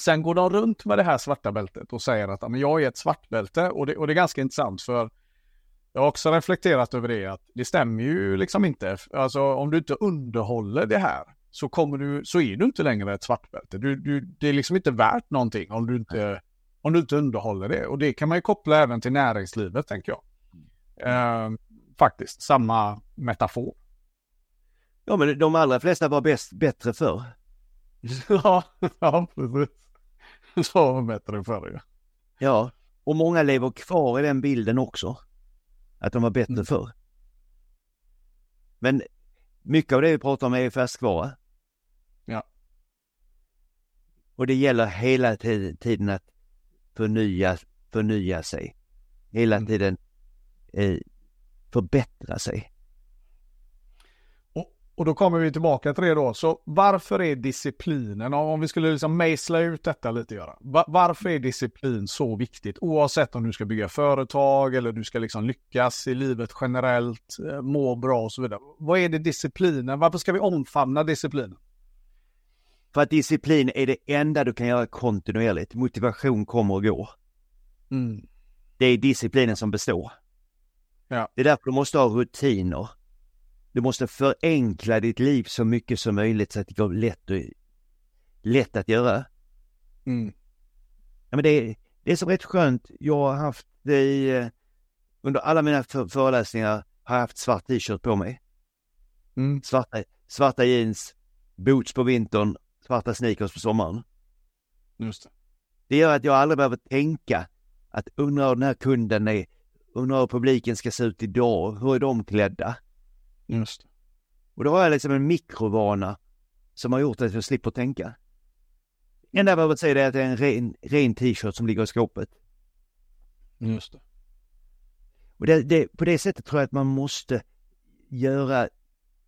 Sen går de runt med det här svarta bältet och säger att jag är ett svartbälte och det, och det är ganska intressant för jag har också reflekterat över det att det stämmer ju liksom inte. Alltså om du inte underhåller det här så kommer du, så är du inte längre ett svartbälte. Du, du, det är liksom inte värt någonting om du inte, om du inte underhåller det. Och det kan man ju koppla även till näringslivet tänker jag. Eh, faktiskt, samma metafor. Ja men de allra flesta var bäst, bättre förr. [LAUGHS] ja, ja precis. Så var bättre förr ja. Ja, och många lever kvar i den bilden också. Att de var bättre mm. förr. Men mycket av det vi pratar om är färskvara. Ja. Och det gäller hela tiden att förnya, förnya sig. Hela mm. tiden eh, förbättra sig. Och då kommer vi tillbaka till det då. Så varför är disciplinen, om vi skulle liksom mejsla ut detta lite göra. Varför är disciplin så viktigt? Oavsett om du ska bygga företag eller du ska liksom lyckas i livet generellt, eh, må bra och så vidare. Vad är det disciplinen? Varför ska vi omfamna disciplinen? För att disciplin är det enda du kan göra kontinuerligt. Motivation kommer och går. Mm. Det är disciplinen som består. Ja. Det är därför du måste ha rutiner. Du måste förenkla ditt liv så mycket som möjligt så att det går lätt, och, lätt att göra. Mm. Ja, men det, är, det är så rätt skönt. Jag har haft det eh, under alla mina föreläsningar har jag haft svart t-shirt på mig. Mm. Svarta, svarta jeans, boots på vintern, svarta sneakers på sommaren. Just det. det gör att jag aldrig behöver tänka att undra hur den här kunden är, undra hur publiken ska se ut idag, hur är de klädda? Just Och då har jag liksom en mikrovana som har gjort att jag slipper tänka. Det enda jag behöver säga är att det är en ren, ren t-shirt som ligger i skåpet. Just det. Och det, det, på det sättet tror jag att man måste göra,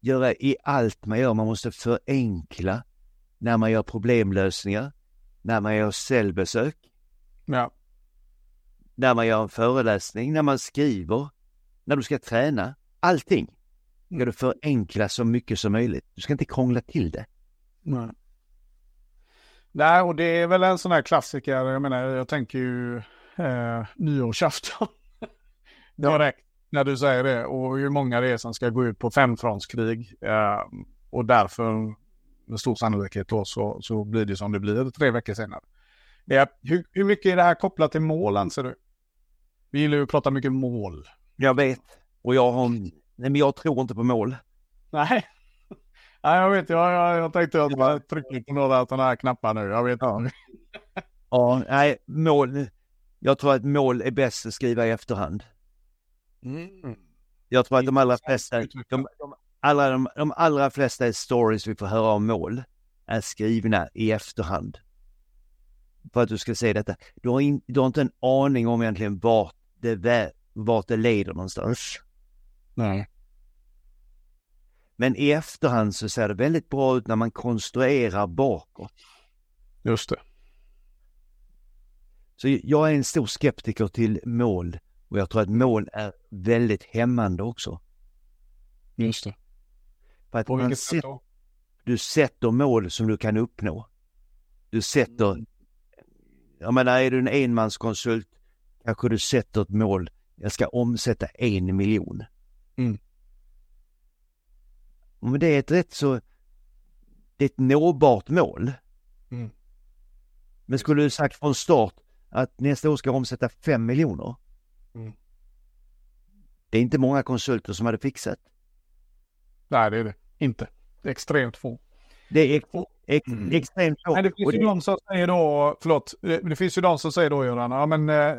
göra i allt man gör. Man måste förenkla när man gör problemlösningar, när man gör cellbesök. Ja. När man gör en föreläsning, när man skriver, när du ska träna. Allting ska du förenkla så mycket som möjligt. Du ska inte krångla till det. Nej. Nej, och det är väl en sån här klassiker. Jag menar, jag tänker ju eh, nyårsafton. [LAUGHS] Direkt när du säger det. Och hur många det är som ska gå ut på femfrontskrig. Eh, och därför med stor sannolikhet då så, så blir det som det blir tre veckor senare. Ja, hur, hur mycket är det här kopplat till mål anser du? Vi gillar ju att prata mycket mål. Jag vet. Och jag har Nej, men jag tror inte på mål. Nej. [LAUGHS] Nej, jag vet. Jag, jag, jag tänkte att man trycker på några av sådana här knappar nu. Jag vet ja. ja, nej, mål. Jag tror att mål är bäst att skriva i efterhand. Mm. Jag tror att de allra flesta, de, de, alla, de, de allra flesta stories vi får höra om mål är skrivna i efterhand. För att du ska se detta. Du har, in, du har inte en aning om egentligen vart det, vart det leder någonstans. Nej. Men i efterhand så ser det väldigt bra ut när man konstruerar bakåt. Just det. Så jag är en stor skeptiker till mål och jag tror att mål är väldigt hämmande också. Just det. För att På vilket sätt då? Du sätter mål som du kan uppnå. Du sätter, mm. jag menar är du en enmanskonsult kanske du sätter ett mål, jag ska omsätta en miljon. Mm. Men det är ett rätt så, det är ett nåbart mål. Mm. Men skulle du sagt från start att nästa år ska omsätta fem miljoner. Mm. Det är inte många konsulter som hade fixat. Nej, det är det inte. Det är extremt få. Det är ex, ex, Mm. extremt få. Men det finns ju det- de som säger då, förlåt, det, det finns ju de som säger då Göran, ja men eh,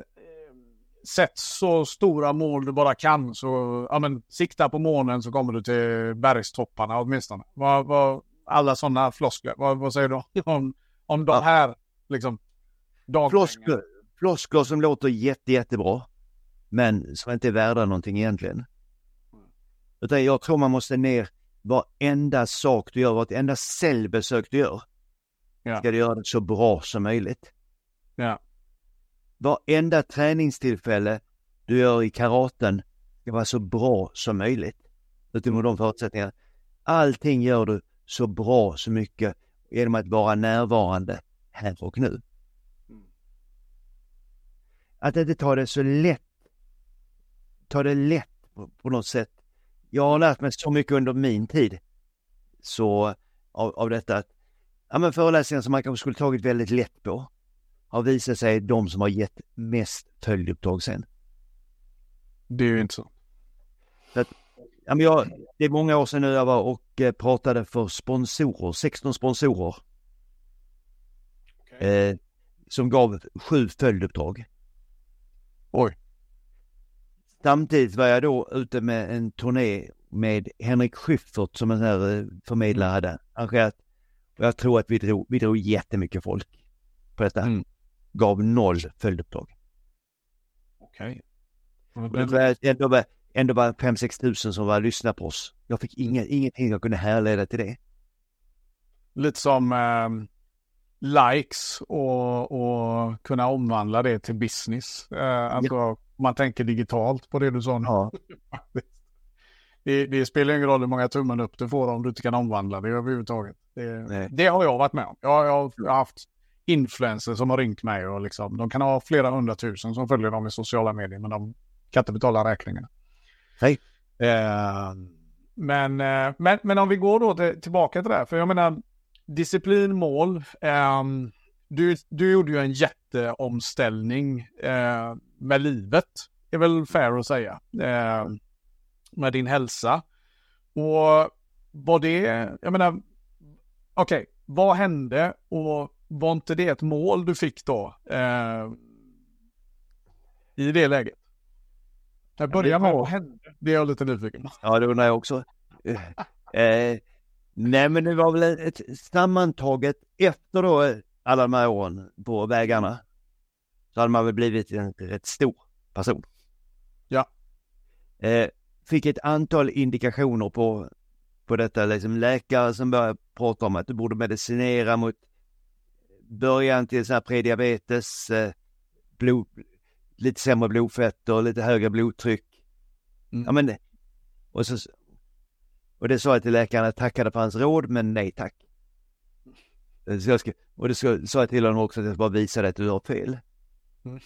sätt så stora mål du bara kan så, ja men sikta på månen så kommer du till bergstopparna åtminstone. Vad, vad, alla sådana floskler, vad, vad säger du [LAUGHS] om, om de här liksom floskler, floskler som låter jätte, jättebra. Men som inte är värda någonting egentligen. Utan jag tror man måste ner varenda sak du gör, vartenda cellbesök du gör. Ja. Ska du göra det så bra som möjligt. Ja. Varenda träningstillfälle du gör i karaten ska vara så bra som möjligt. Utifrån de förutsättningarna. Allting gör du så bra så mycket genom att vara närvarande här och nu. Att inte ta det så lätt. Ta det lätt på, på något sätt. Jag har lärt mig så mycket under min tid så av, av detta att ja, men föreläsningar som man kanske skulle tagit väldigt lätt på har visat sig de som har gett mest följduppdrag sen. Det är ju inte så. Ja, men jag, det är många år sedan nu jag var och eh, pratade för sponsorer, 16 sponsorer eh, som gav sju följduppdrag. Oj. Samtidigt var jag då ute med en turné med Henrik Schyffert som en här eh, förmedlare hade arrangerat. Och jag tror att vi drog, vi drog jättemycket folk på detta. Mm. Gav noll följduppdrag. Okej. Och det var ändå var, ändå var 5-6 tusen som var lyssna på oss. Jag fick inga, ingenting jag kunde härleda till det. Lite som ehm, likes och, och kunna omvandla det till business. Eh, om man tänker digitalt på det du sa nu. Ja. [LAUGHS] Det, det spelar ingen roll hur många tummen upp du får om du inte kan omvandla det överhuvudtaget. Det, det har jag varit med om. Jag, jag har haft influencers som har ringt mig och liksom, de kan ha flera hundratusen som följer dem i sociala medier men de kan inte betala räkningarna. Nej. Eh, men, eh, men, men om vi går då till, tillbaka till det här, för jag menar disciplin, mål. ehm, du, du gjorde ju en jätteomställning eh, med livet, är väl fair att säga, eh, med din hälsa. Och var det, jag menar, okej, vad hände och var inte det ett mål du fick då eh, i det läget? Jag börjar med, vad hände? Det är jag lite nyfiken på. Ja, det undrar jag också. Eh, nej, men det var väl ett sammantaget efter då eh, alla de här åren på vägarna. Så hade man väl blivit en rätt stor person. Ja. Eh, fick ett antal indikationer på, på detta, liksom läkare som började prata om att du borde medicinera mot början till sån här prediabetes, eh, blod, lite sämre blodfetter, lite högre blodtryck. Mm. Ja men, och så, och det sa jag till läkaren, jag tackade för hans råd, men nej tack. Så jag ska, och det ska, sa jag till honom också att jag bara visade att du har fel. Mm.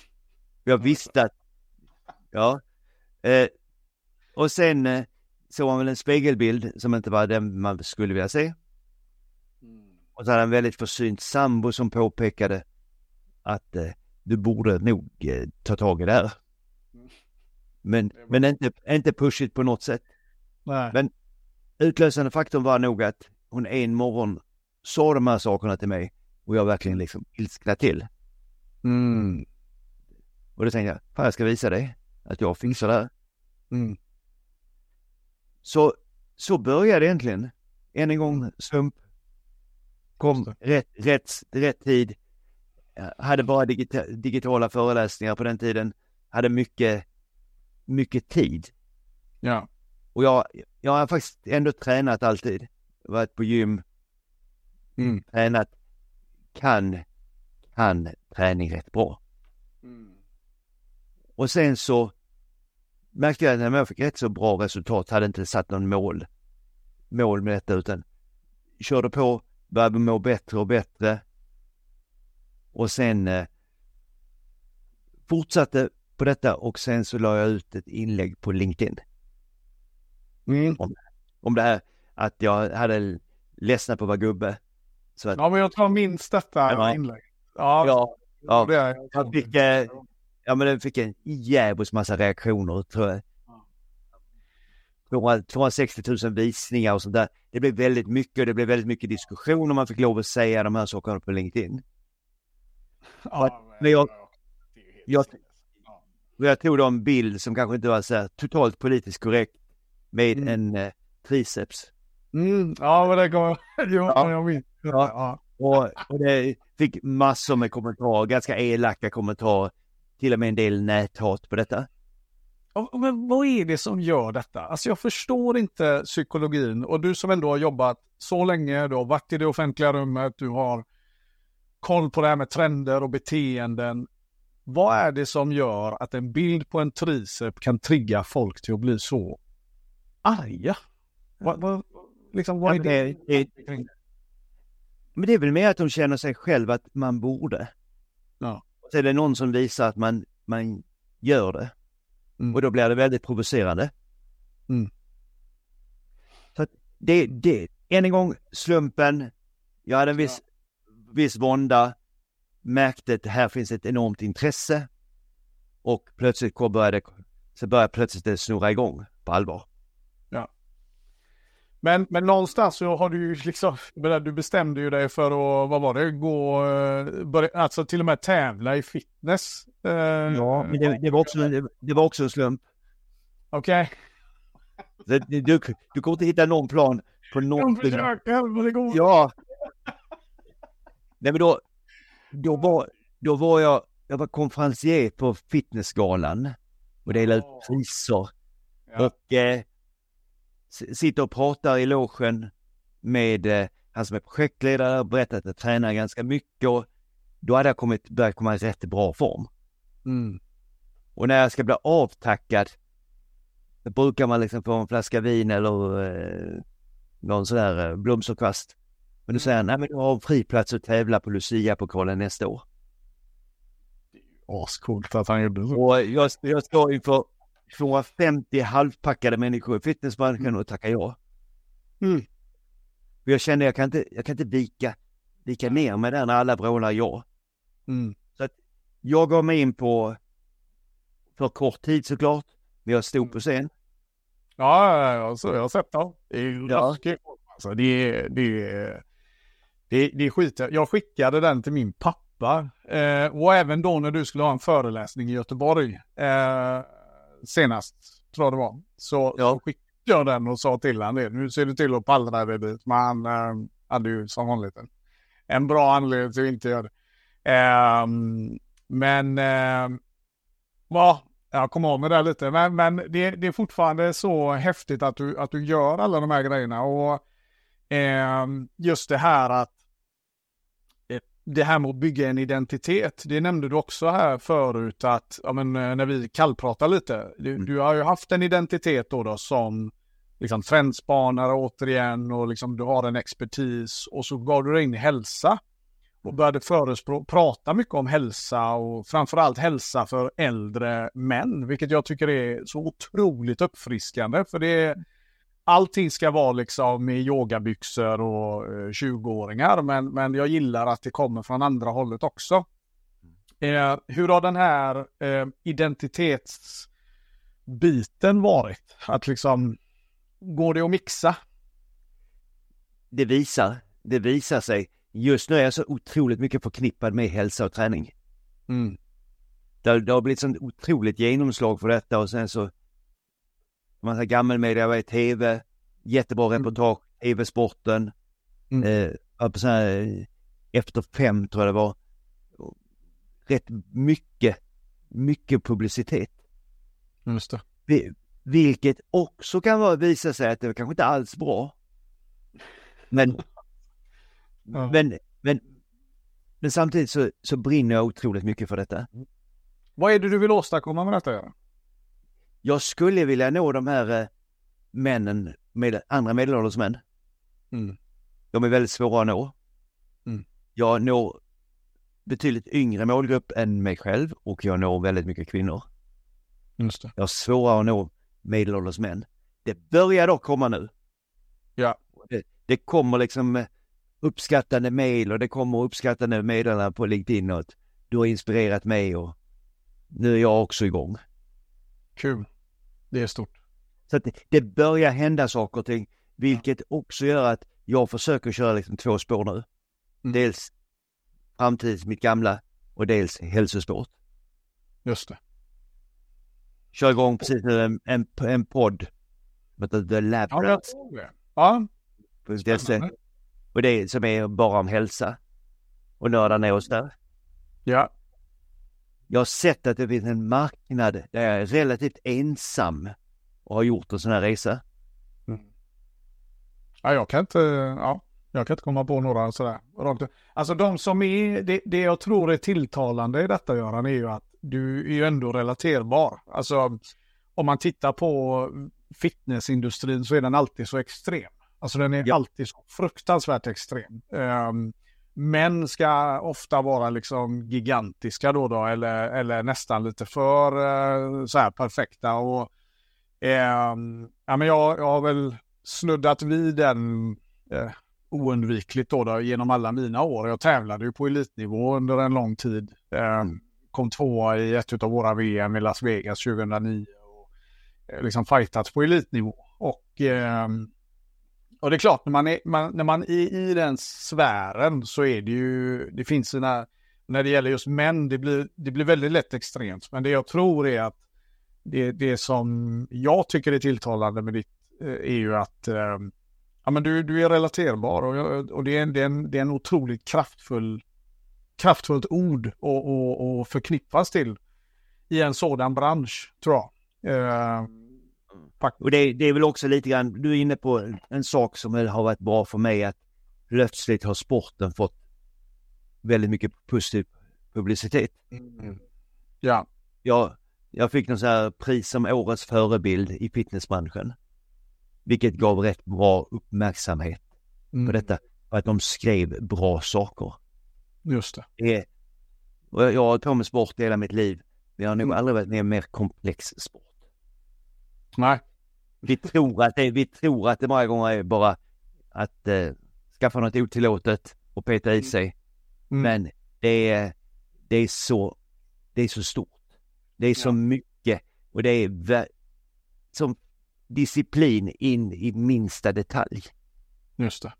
Jag visste att, ja. Eh, och sen eh, såg han väl en spegelbild som inte var den man skulle vilja se. Och så hade han en väldigt försynt sambo som påpekade att eh, du borde nog eh, ta tag i det här. Men, men inte, inte pushigt på något sätt. Nej. Men- Utlösande faktorn var nog att hon en morgon sa de här sakerna till mig och jag verkligen liksom ilsknade till. Mm. Och då tänkte jag, fan jag ska visa dig att jag fixar det här. Mm. Så, så började egentligen. Än en gång slump. Kom rätt, rätt, rätt tid. Hade bara digita digitala föreläsningar på den tiden. Hade mycket, mycket tid. Ja. Och jag, jag har faktiskt ändå tränat alltid. Varit på gym, Mm. tränat, kan, kan träning rätt bra. Och sen så märkte jag att när jag fick rätt så bra resultat, hade inte satt någon mål, mål med detta utan körde på, började må bättre och bättre. Och sen eh, fortsatte på detta och sen så la jag ut ett inlägg på LinkedIn Mm. om det här att jag hade ledsnat på att vara gubbe. Så att, Ja, men jag tror jag minns detta Ja. inlägg. Ja, ja, ja. det Jag fick, eh, ja men den fick en jävligt massa reaktioner tror jag. 260 000 visningar och sånt där. Det blev väldigt mycket och det blev väldigt mycket diskussion och man fick lov att säga de här sakerna på LinkedIn. Ja, men jag, jag, jag tog då en bild som kanske inte var så här totalt politiskt korrekt med mm. en eh, triceps. Mm, ja, men det kommer [LAUGHS] ja. jag minns. Ja. ja. Och, och det fick massor med kommentarer, ganska elaka kommentarer. Till och med en del näthat på detta. Men vad är det som gör detta? Alltså jag förstår inte psykologin och du som ändå har jobbat så länge, du har varit i det offentliga rummet, du har koll på det här med trender och beteenden. Vad är det som gör att en bild på en tricep kan trigga folk till att bli så arga? Vad, vad, liksom, vad är det? men det är väl mer att de känner sig själva att man borde. Ja. Så är det någon som visar att man, man gör det. Mm. Och då blir det väldigt provocerande. Mm. Så att det, det, än en gång slumpen. Jag hade en viss, ja. viss vånda. Märkte att här finns ett enormt intresse. Och plötsligt började, så började plötsligt det snurra igång på allvar. Men, men någonstans så har du ju liksom, du bestämde ju dig för att, vad var det, gå, eh, börja, alltså till och med tävla i fitness. Eh, ja, men det, det var, också, det, var också en slump. Okej. Okay. Du, du, du kommer inte hitta någon plan på någonting. De försöker, men det går Ja. Nej men då, då var, då var jag, jag var konferencier på Fitnessgalan och delade ut priser. Ja. Och eh, sitter och pratar i logen med eh, han som är projektledare och berättar att jag tränar ganska mycket och då hade jag kommit, börjat komma i rätt bra form. Mm. Och när jag ska bli avtackad då brukar man liksom få en flaska vin eller eh, någon sån där eh, blomsterkvast. Men då säger han, nej men du har friplats att tävla på Lucia-pokalen nästa år. Ascoolt att han gjorde så. Och jag, jag står inför 250 halvpackade människor i fitnessbranschen och tacka ja. Mm. För jag kände jag kan inte, jag kan inte vika, vika ner mig där när alla vrålar ja. Mm. Så att jag gav mig in på, för kort tid såklart, men jag stod på scen. Ja, alltså, jag har sett det. Det är ja. alltså, det, är, det, är, det, det är skit. Jag skickade den till min pappa eh, och även då när du skulle ha en föreläsning i Göteborg. Eh, senast, tror jag det var, så, ja. så skickade jag den och sa till honom det. Nu ser du till att pallra dig dit. Men han äh, hade ju som vanligt en, en bra anledning till att inte göra det. Äh, men, äh, ja, jag kommer av med det lite. Men, men det, det, är fortfarande så häftigt att du, att du gör alla de här grejerna. Och eh, just det här att det här med att bygga en identitet, det nämnde du också här förut att, ja men eh, när vi kallpratar lite, du, mm. du har ju haft en identitet då, då som liksom trendspanare återigen och liksom du har en expertis och så gav du dig in i hälsa och började prata mycket om hälsa och framförallt hälsa för äldre män, vilket jag tycker är så otroligt uppfriskande för det är allting ska vara liksom i yogabyxor och eh, 20-åringar, men, men jag gillar att det kommer från andra hållet också. Eh, hur har den här eh, identitetsbiten varit? Att liksom, går det att mixa? Det visar, det visar sig. Just nu är jag så otroligt mycket förknippad med hälsa och träning. Mm. Det, det har blivit sånt otroligt genomslag för detta och sen så man säger gammelmedia, vad är tv, jättebra mm. reportage, tv-sporten, mm. eh, här, efter fem tror jag det var, rätt mycket, mycket publicitet. Just det. Vilket också kan vara, visa sig att det kanske inte alls bra. Men, ja. men, men, men samtidigt så, så brinner jag otroligt mycket för detta. Vad är det du vill åstadkomma med detta? Jag skulle vilja nå de här eh, männen, med, andra medelålders män. Mm. De är väldigt svåra att nå. Mm. Jag når betydligt yngre målgrupp än mig själv och jag når väldigt mycket kvinnor. Just det. Jag har svårare att nå medelålders män. Det börjar dock komma nu. Ja. Det, det kommer liksom uppskattande mail och det kommer uppskattande meddelanden på LinkedIn och att du har inspirerat mig och nu är jag också igång. Kul. Det är stort. Så att det, det börjar hända saker och ting, vilket också gör att jag försöker köra liksom två spår nu. Mm. Dels framtids mitt gamla och dels hälsosport. Just det. Kör igång precis nu en, en, en podd heter The Lab Ja. Ja. Och det som är bara om hälsa. Och nörda ner oss där. Ja, Jag har sett att det finns en marknad där jag är relativt ensam och har gjort en sån här resa. Ja, jag kan inte, ja, jag kan inte komma på några sådär rakt. Alltså de som är, det, det jag tror är tilltalande i detta Göran är ju att du är ju ändå relaterbar. Alltså om man tittar på fitnessindustrin så är den alltid så extrem. Alltså den är Ja. alltid så fruktansvärt extrem. Um, män ska ofta vara liksom gigantiska då, då eller, eller nästan lite för eh, så här perfekta. Och, eh, ja, men jag, jag har väl snuddat vid den eh, oundvikligt då, då genom alla mina år. Jag tävlade ju på elitnivå under en lång tid. Eh, kom tvåa i ett av våra VM i Las Vegas 2009. Och, eh, liksom fightats på elitnivå. Och, ehm, och det är klart, när man är, man, när man är i den sfären så är det ju, det finns sina, när det gäller just män, det blir, det blir väldigt lätt extremt. Men det jag tror är att det, det som jag tycker är tilltalande med ditt eh, är ju att eh, ja, men du, du är relaterbar och, jag- och det, är en, det, är en, det är en otroligt kraftfull, kraftfullt ord att och, och förknippas till i en sådan bransch, tror jag. Eh, och det, det är väl också lite grann, du är inne på en, sak som har varit bra för mig att plötsligt har sporten fått väldigt mycket positiv publicitet. ja, Jag, jag fick någon så här pris som årets förebild i fitnessbranschen. Vilket gav rätt bra uppmärksamhet mm, på detta. För att de skrev bra saker. just det. Det är, och jag jag har hållit på med sport hela mitt liv. Men jag har nog Mm. aldrig varit med i en mer komplex sport. Nej, Vi tror att det, vi tror att det många gånger är bara att eh, skaffa något otillåtet och peta i sig. Mm. Men det är, det är så, det är så stort. Det är så Ja. mycket och det är som disciplin in i minsta detalj. just det.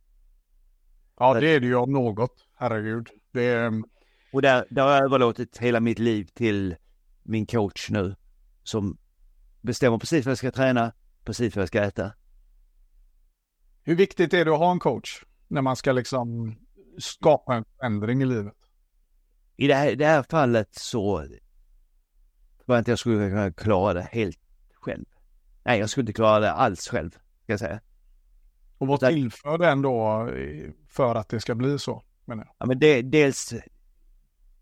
Ja, det är det ju om något. Herregud. Det är, Och där, där har jag överlåtit hela mitt liv till min coach nu som bestämmer precis vad jag ska träna, precis vad jag ska äta. hur viktigt är det att ha en coach när man ska liksom skapa en förändring i livet? I det här, det här fallet så tror jag inte jag skulle kunna klara det helt själv. Nej, jag skulle inte klara det alls själv, ska jag säga. Och vad tillför den då eh, för att det ska bli så? Menar jag. Ja, men det, dels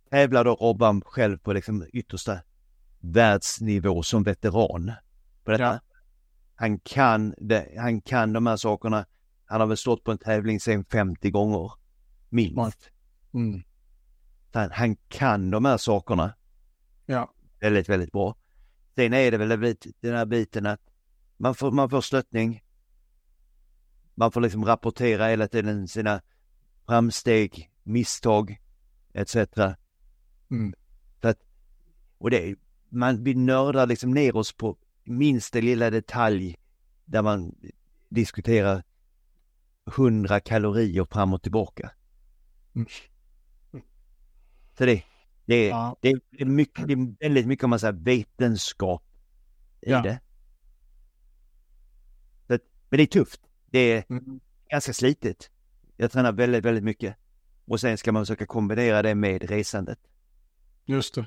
tävlar då Robban själv på liksom yttersta världsnivå som veteran på detta. Ja. Han kan det, han kan de här sakerna. Han har väl stått på en tävling sen 50 gånger. Minst. Mm. Han, han kan de här sakerna Ja, väldigt, väldigt bra. Sen är det väl den här biten att man får, man får stöttning. Man får liksom rapportera hela tiden sina framsteg, misstag etc. Mm. Så att, och det, man, vi nördar liksom ner oss på minsta lilla detalj där man diskuterar hundra kalorier fram och tillbaka. Mm. Så det, det, är- Ja. det, är mycket, det är väldigt mycket om man säger vetenskap i Ja. det. Så men det är tufft. Det är Mm. ganska slitigt. Jag tränar väldigt, väldigt mycket. Och sen ska man försöka kombinera det med resandet. Just det.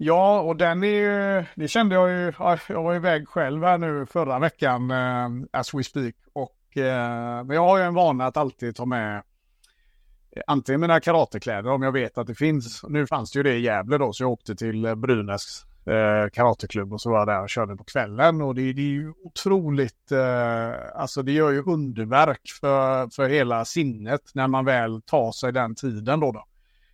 Ja, och den är ju, det kände jag ju, jag var iväg själv här nu förra veckan, eh, as we speak. Och, eh, men jag har ju en vana att alltid ta med eh, antingen mina karatekläder om jag vet att det finns. Nu fanns det ju det i Gävle då, så jag åkte till eh, Brynäs eh, karateklubb och så var jag där och körde på kvällen. Och det, det är ju otroligt, eh, alltså det gör ju underverk för, för hela sinnet när man väl tar sig den tiden då. då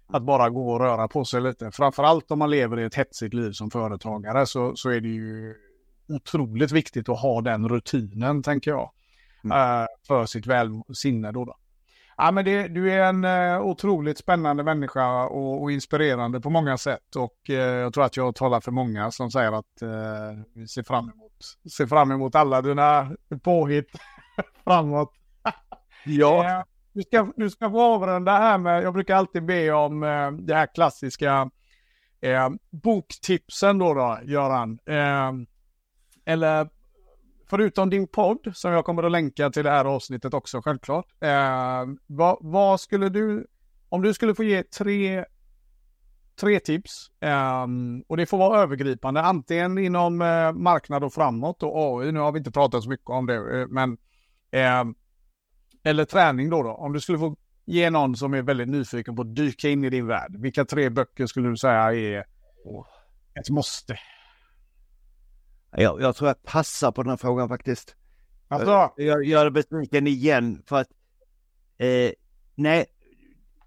att bara gå och röra på sig lite. Framförallt om man lever i ett hetsigt liv som företagare så, så är det ju otroligt viktigt att ha den rutinen, tänker jag, Mm. eh, för sitt väl sinne. Då, då. Ja, men det, du är en uh, otroligt spännande människa och, och, inspirerande på många sätt. Och uh, jag tror att jag talar för många som säger att vi ser fram emot, ser fram emot alla dina påhitt [LAUGHS] framåt. ja du, ska, du ska få avrunda här med, jag brukar alltid be om eh, det här klassiska eh, boktipsen då, då Göran. Eh, eller förutom din podd, som jag kommer att länka till det här avsnittet också självklart. Eh, vad, vad, skulle du, om du skulle få ge tre, tre tips, eh, och det får vara övergripande, antingen inom eh, marknad och framåt och AI, nu har vi inte pratat så mycket om det, men eller träning då, då. Om du skulle få ge någon som är väldigt nyfiken på att dyka in i din värld, vilka tre böcker skulle du säga är ett måste? Jag, jag tror jag passar på den här frågan faktiskt. Alltså. Jag gör besviken igen för att eh, nej,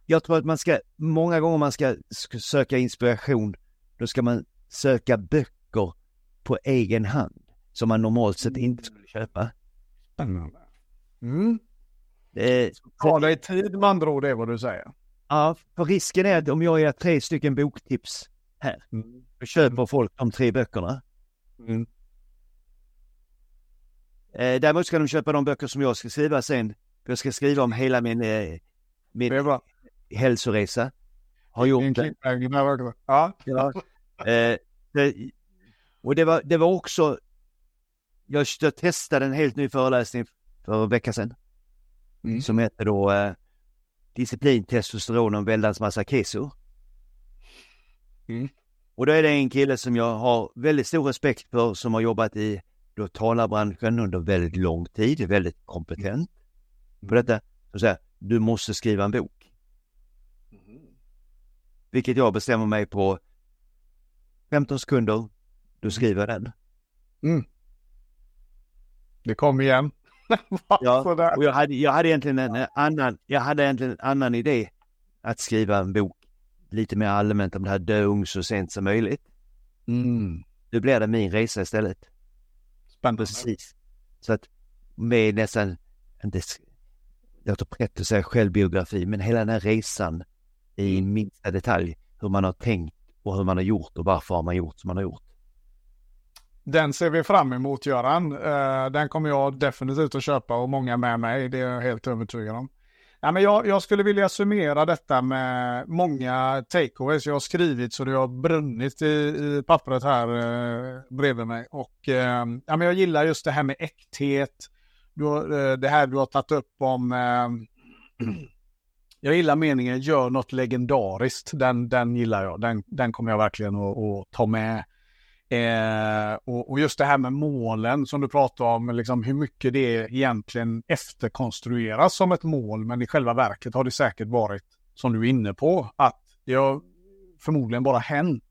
jag tror att man ska, många gånger man ska söka inspiration, då ska man söka böcker på egen hand som man normalt sett inte skulle köpa. Spännande. Mm. Eh, Ta dig tid med andra ord, det är vad du säger. Ja, för risken är att om jag ger tre stycken boktips här, mm. då köper folk de tre böckerna. Mm. Eh, däremot ska de köpa de böcker som jag ska skriva sen. Jag ska skriva om hela min, eh, min hälsoresa. Har gjort det. Ja. ja. Eh, det, och det var, det var också, jag, jag testade en helt ny föreläsning för en vecka sedan. Mm. Som heter då eh, Disciplin, testosteron och väldans massa keso. Mm. Och då är det en kille som jag har väldigt stor respekt för som har jobbat i då talarbranschen under väldigt lång tid, väldigt kompetent på mm. detta. Så säger du måste skriva en bok. Mm. Vilket jag bestämmer mig på 15 sekunder, du mm. skriver den. Mm. Det kom igen. Ja, [LAUGHS] och jag hade, jag hade egentligen en annan, jag hade egentligen en annan idé att skriva en bok lite mer allmänt om det här dö ung så sent som möjligt. Mm. Nu blir det min resa istället. Spännande. Precis. Så att med nästan, inte, det låter brett att säga självbiografi, men hela den här resan i mm. minsta detalj, hur man har tänkt och hur man har gjort och varför har man gjort som man har gjort. Den ser vi fram emot Göran. Eh, den kommer jag definitivt att köpa och många med mig, det är jag helt övertygad om. Ja, men jag, jag, skulle vilja summera detta med många takeaways jag har skrivit så det har brunnit i, i pappret här eh, bredvid mig. Och eh, ja, men jag gillar just det här med äkthet. Du, eh, det här du har tagit upp om eh, [CLEARS THROAT] jag gillar meningen gör något legendariskt. Den, den gillar jag. Den, den kommer jag verkligen att, att ta med. Eh, och, och, just det här med målen som du pratar om, liksom hur mycket det egentligen efterkonstrueras som ett mål, men i själva verket har det säkert varit, som du är inne på, att det har förmodligen bara hänt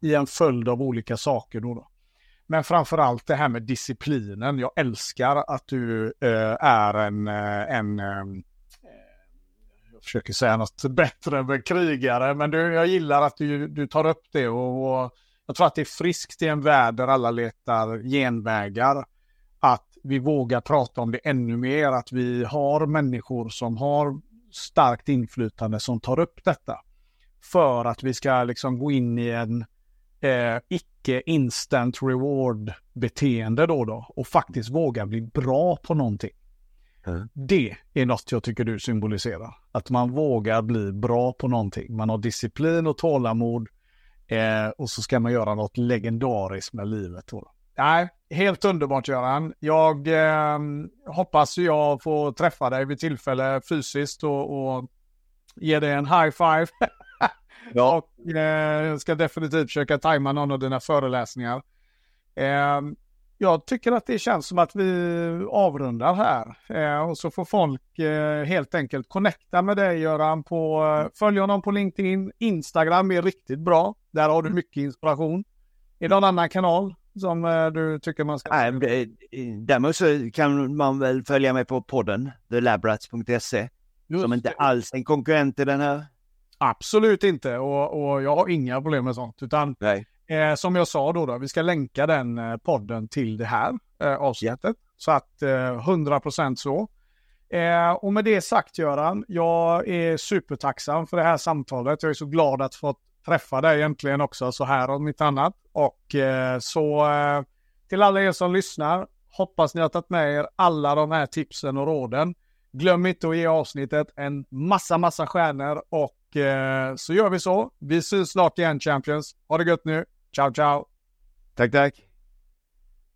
i en följd av olika saker. Då, då. Men framför allt det här med disciplinen. Jag älskar att du eh, är en, eh, en eh, jag försöker säga något [LAUGHS] bättre än krigare, men du, jag gillar att du, du tar upp det och, och jag tror att det är friskt i en värld där alla letar genvägar. Att vi vågar prata om det ännu mer, att vi har människor som har starkt inflytande som tar upp detta. För att vi ska liksom gå in i en eh, icke instant reward beteende då, då och faktiskt våga bli bra på någonting. Mm. Det är något jag tycker du symboliserar. Att man vågar bli bra på någonting. Man har disciplin och tålamod Eh, och så ska man göra något legendariskt med livet. Då. Nej, helt underbart Göran. Jag eh, hoppas jag får träffa dig vid tillfälle fysiskt och, och ge dig en high five. [LAUGHS] ja. Och eh, ska definitivt försöka tajma någon av dina föreläsningar. Eh, jag tycker att det känns som att vi avrundar här eh, och så får folk eh, helt enkelt connecta med dig Göran på, eh, följ honom på LinkedIn, Instagram är riktigt bra. Där har du mycket inspiration. Är det någon annan kanal som eh, du tycker man ska? Nej, däremot så kan man väl följa mig på podden, thelabrats.se, som inte alls är en konkurrent till den här. Absolut inte och, och jag har inga problem med sånt utan Nej. Eh, som jag sa då, då, vi ska länka den eh, podden till det här eh, avsnittet. Så att eh, 100% så. Eh, och med det sagt Göran, jag är supertacksam för det här samtalet. Jag är så glad att få träffa dig egentligen också så här om inte annat. Och eh, så eh, till alla er som lyssnar, hoppas ni har tagit med er alla de här tipsen och råden. Glöm inte att ge avsnittet en massa, massa stjärnor och så gör vi så. Vi syns snart igen Champions. Ha det gött nu. Ciao, ciao. Tack, tack.